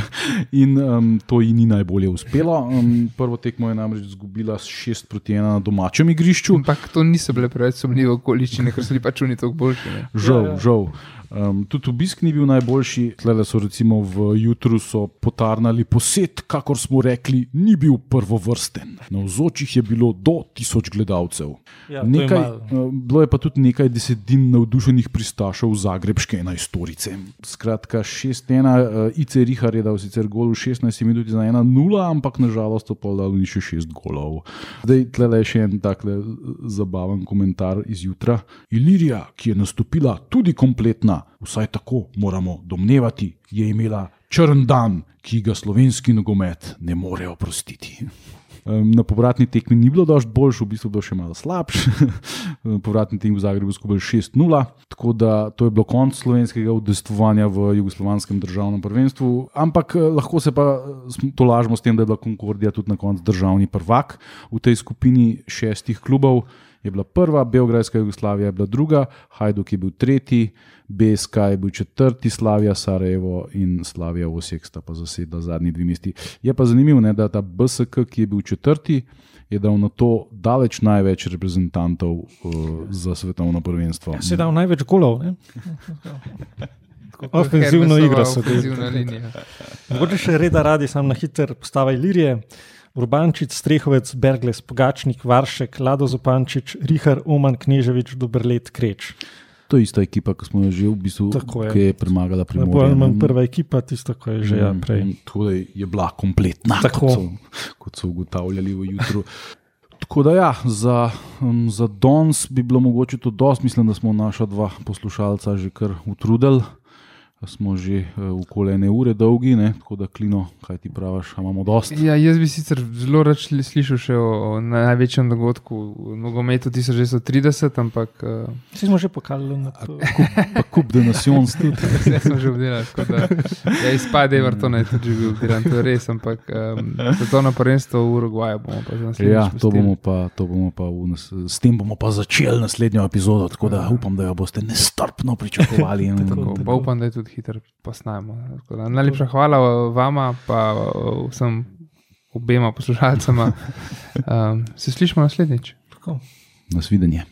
S2: <laughs>
S3: In um, to ji ni najbolje uspelo. Um, prvo tekmo je namreč izgubila s 6 proti 1 na domačem igrišču.
S1: Ampak to niso bile preveč sumljive okoliščine, ker so bili pač oni tako boljši. Ne?
S3: Žal,
S2: Ja, ja.
S3: žal. Um, tudi obisk ni bil najboljši. Tlele so recimo v jutru so potarnali posed, kakor smo rekli, ni bil prvovrsten. Na vzočih je bilo do tisoč gledalcev.
S2: Ja, to je
S3: nekaj,
S2: malo.
S3: uh, bilo je pa tudi nekaj desetin navdušenih pristašev zagrebške enajstorice. Skratka, 6-1, uh, IC Rihar je dal sicer gol v 16 minuti za 1-0, ampak nažalost so pa dali še 6 golov. Zdaj, tlele je še en tak zabaven komentar iz jutra. Ilirija, ki je nastopila tudi kompletna, vsaj tako moramo domnevati, je imela črn dan, ki ga slovenski nogomet ne more oprostiti. Na povratni tekmi ni bilo dosti boljš, v bistvu je bilo še malo slabše. <laughs> povratni tekmi v Zagrebu skupaj 6-0, tako da to je bilo konc slovenskega udestvovanja v jugoslovanskem državnem prvenstvu. Ampak eh, lahko se pa eh, to lažemo s tem, da je bila Konkordija tudi na koncu državni prvak v tej skupini šestih klubov. Je bila prva, Beograjska Jugoslavija je bila druga, Hajduk je bil tretji, BSK je bil četrti, Slavija Sarajevo in Slavija Osijek sta pa zasedla zadnji dve mesti. Je pa zanimivo, ne, da ta BSK, ki je bil četrti, je dal na to daleč največ reprezentantov uh, za svetovno prvenstvo.
S2: Se je dal največ golov. Ne?
S1: Tako kot
S2: Ofenzivno igro so
S1: Ofenzivna linija.
S2: Mogoče še reda radi, sam na hiter postavaj Ilirije. Urbančič, Strehovec, Bergles, Pogačnik, Varšek, Lado Zopančič, Rihar, Oman, Kneževič, Dobrlet, Kreč.
S3: To je ista ekipa, ki smo jo že v bistvu,
S2: je.
S3: ki je premagala
S2: Bolj ali
S3: Primorje.
S2: manj
S3: ne.
S2: prva ekipa, tisto, ko je že ja,
S3: Mm,
S2: prej.
S3: mm, Tako je bila kompletna,
S2: Tako.
S3: kot so, kot so ugotavljali v jutru. Tako da ja, za, um, za danes bi bilo mogoče to dosti, mislim, da smo naša dva poslušalca že kar utrudili. Smo že uh, okoli ene ure dolgi, ne? tako da klino, kaj ti praviš, imamo dosti.
S1: Ja, jaz bi sicer zelo rad slišal še o, o največjem dogodku v nogometu 1930, ampak uh,
S2: Vsi smo že pokazali na to.
S3: Pa kup denations tudi. <laughs>
S1: vse smo že obdelali. tako Da, ja, izpad Evertona je tudi že bil obdelan, to je res, ampak um, svetovno prvenstvo v Urugvaju bomo pa že naslednjič.
S3: Ja, to bomo pa, to bomo pa v nas, s tem bomo pa začeli naslednjo epizodo, tako da upam, da jo boste nestrpno pričakovali. In,
S1: Tako, pa upam, da je tudi hitro da Najlepša hvala vama, pa vsem obema poslušalcema. Um, <laughs> se slišimo naslednjič.
S2: Tako.
S3: Nasvidenje.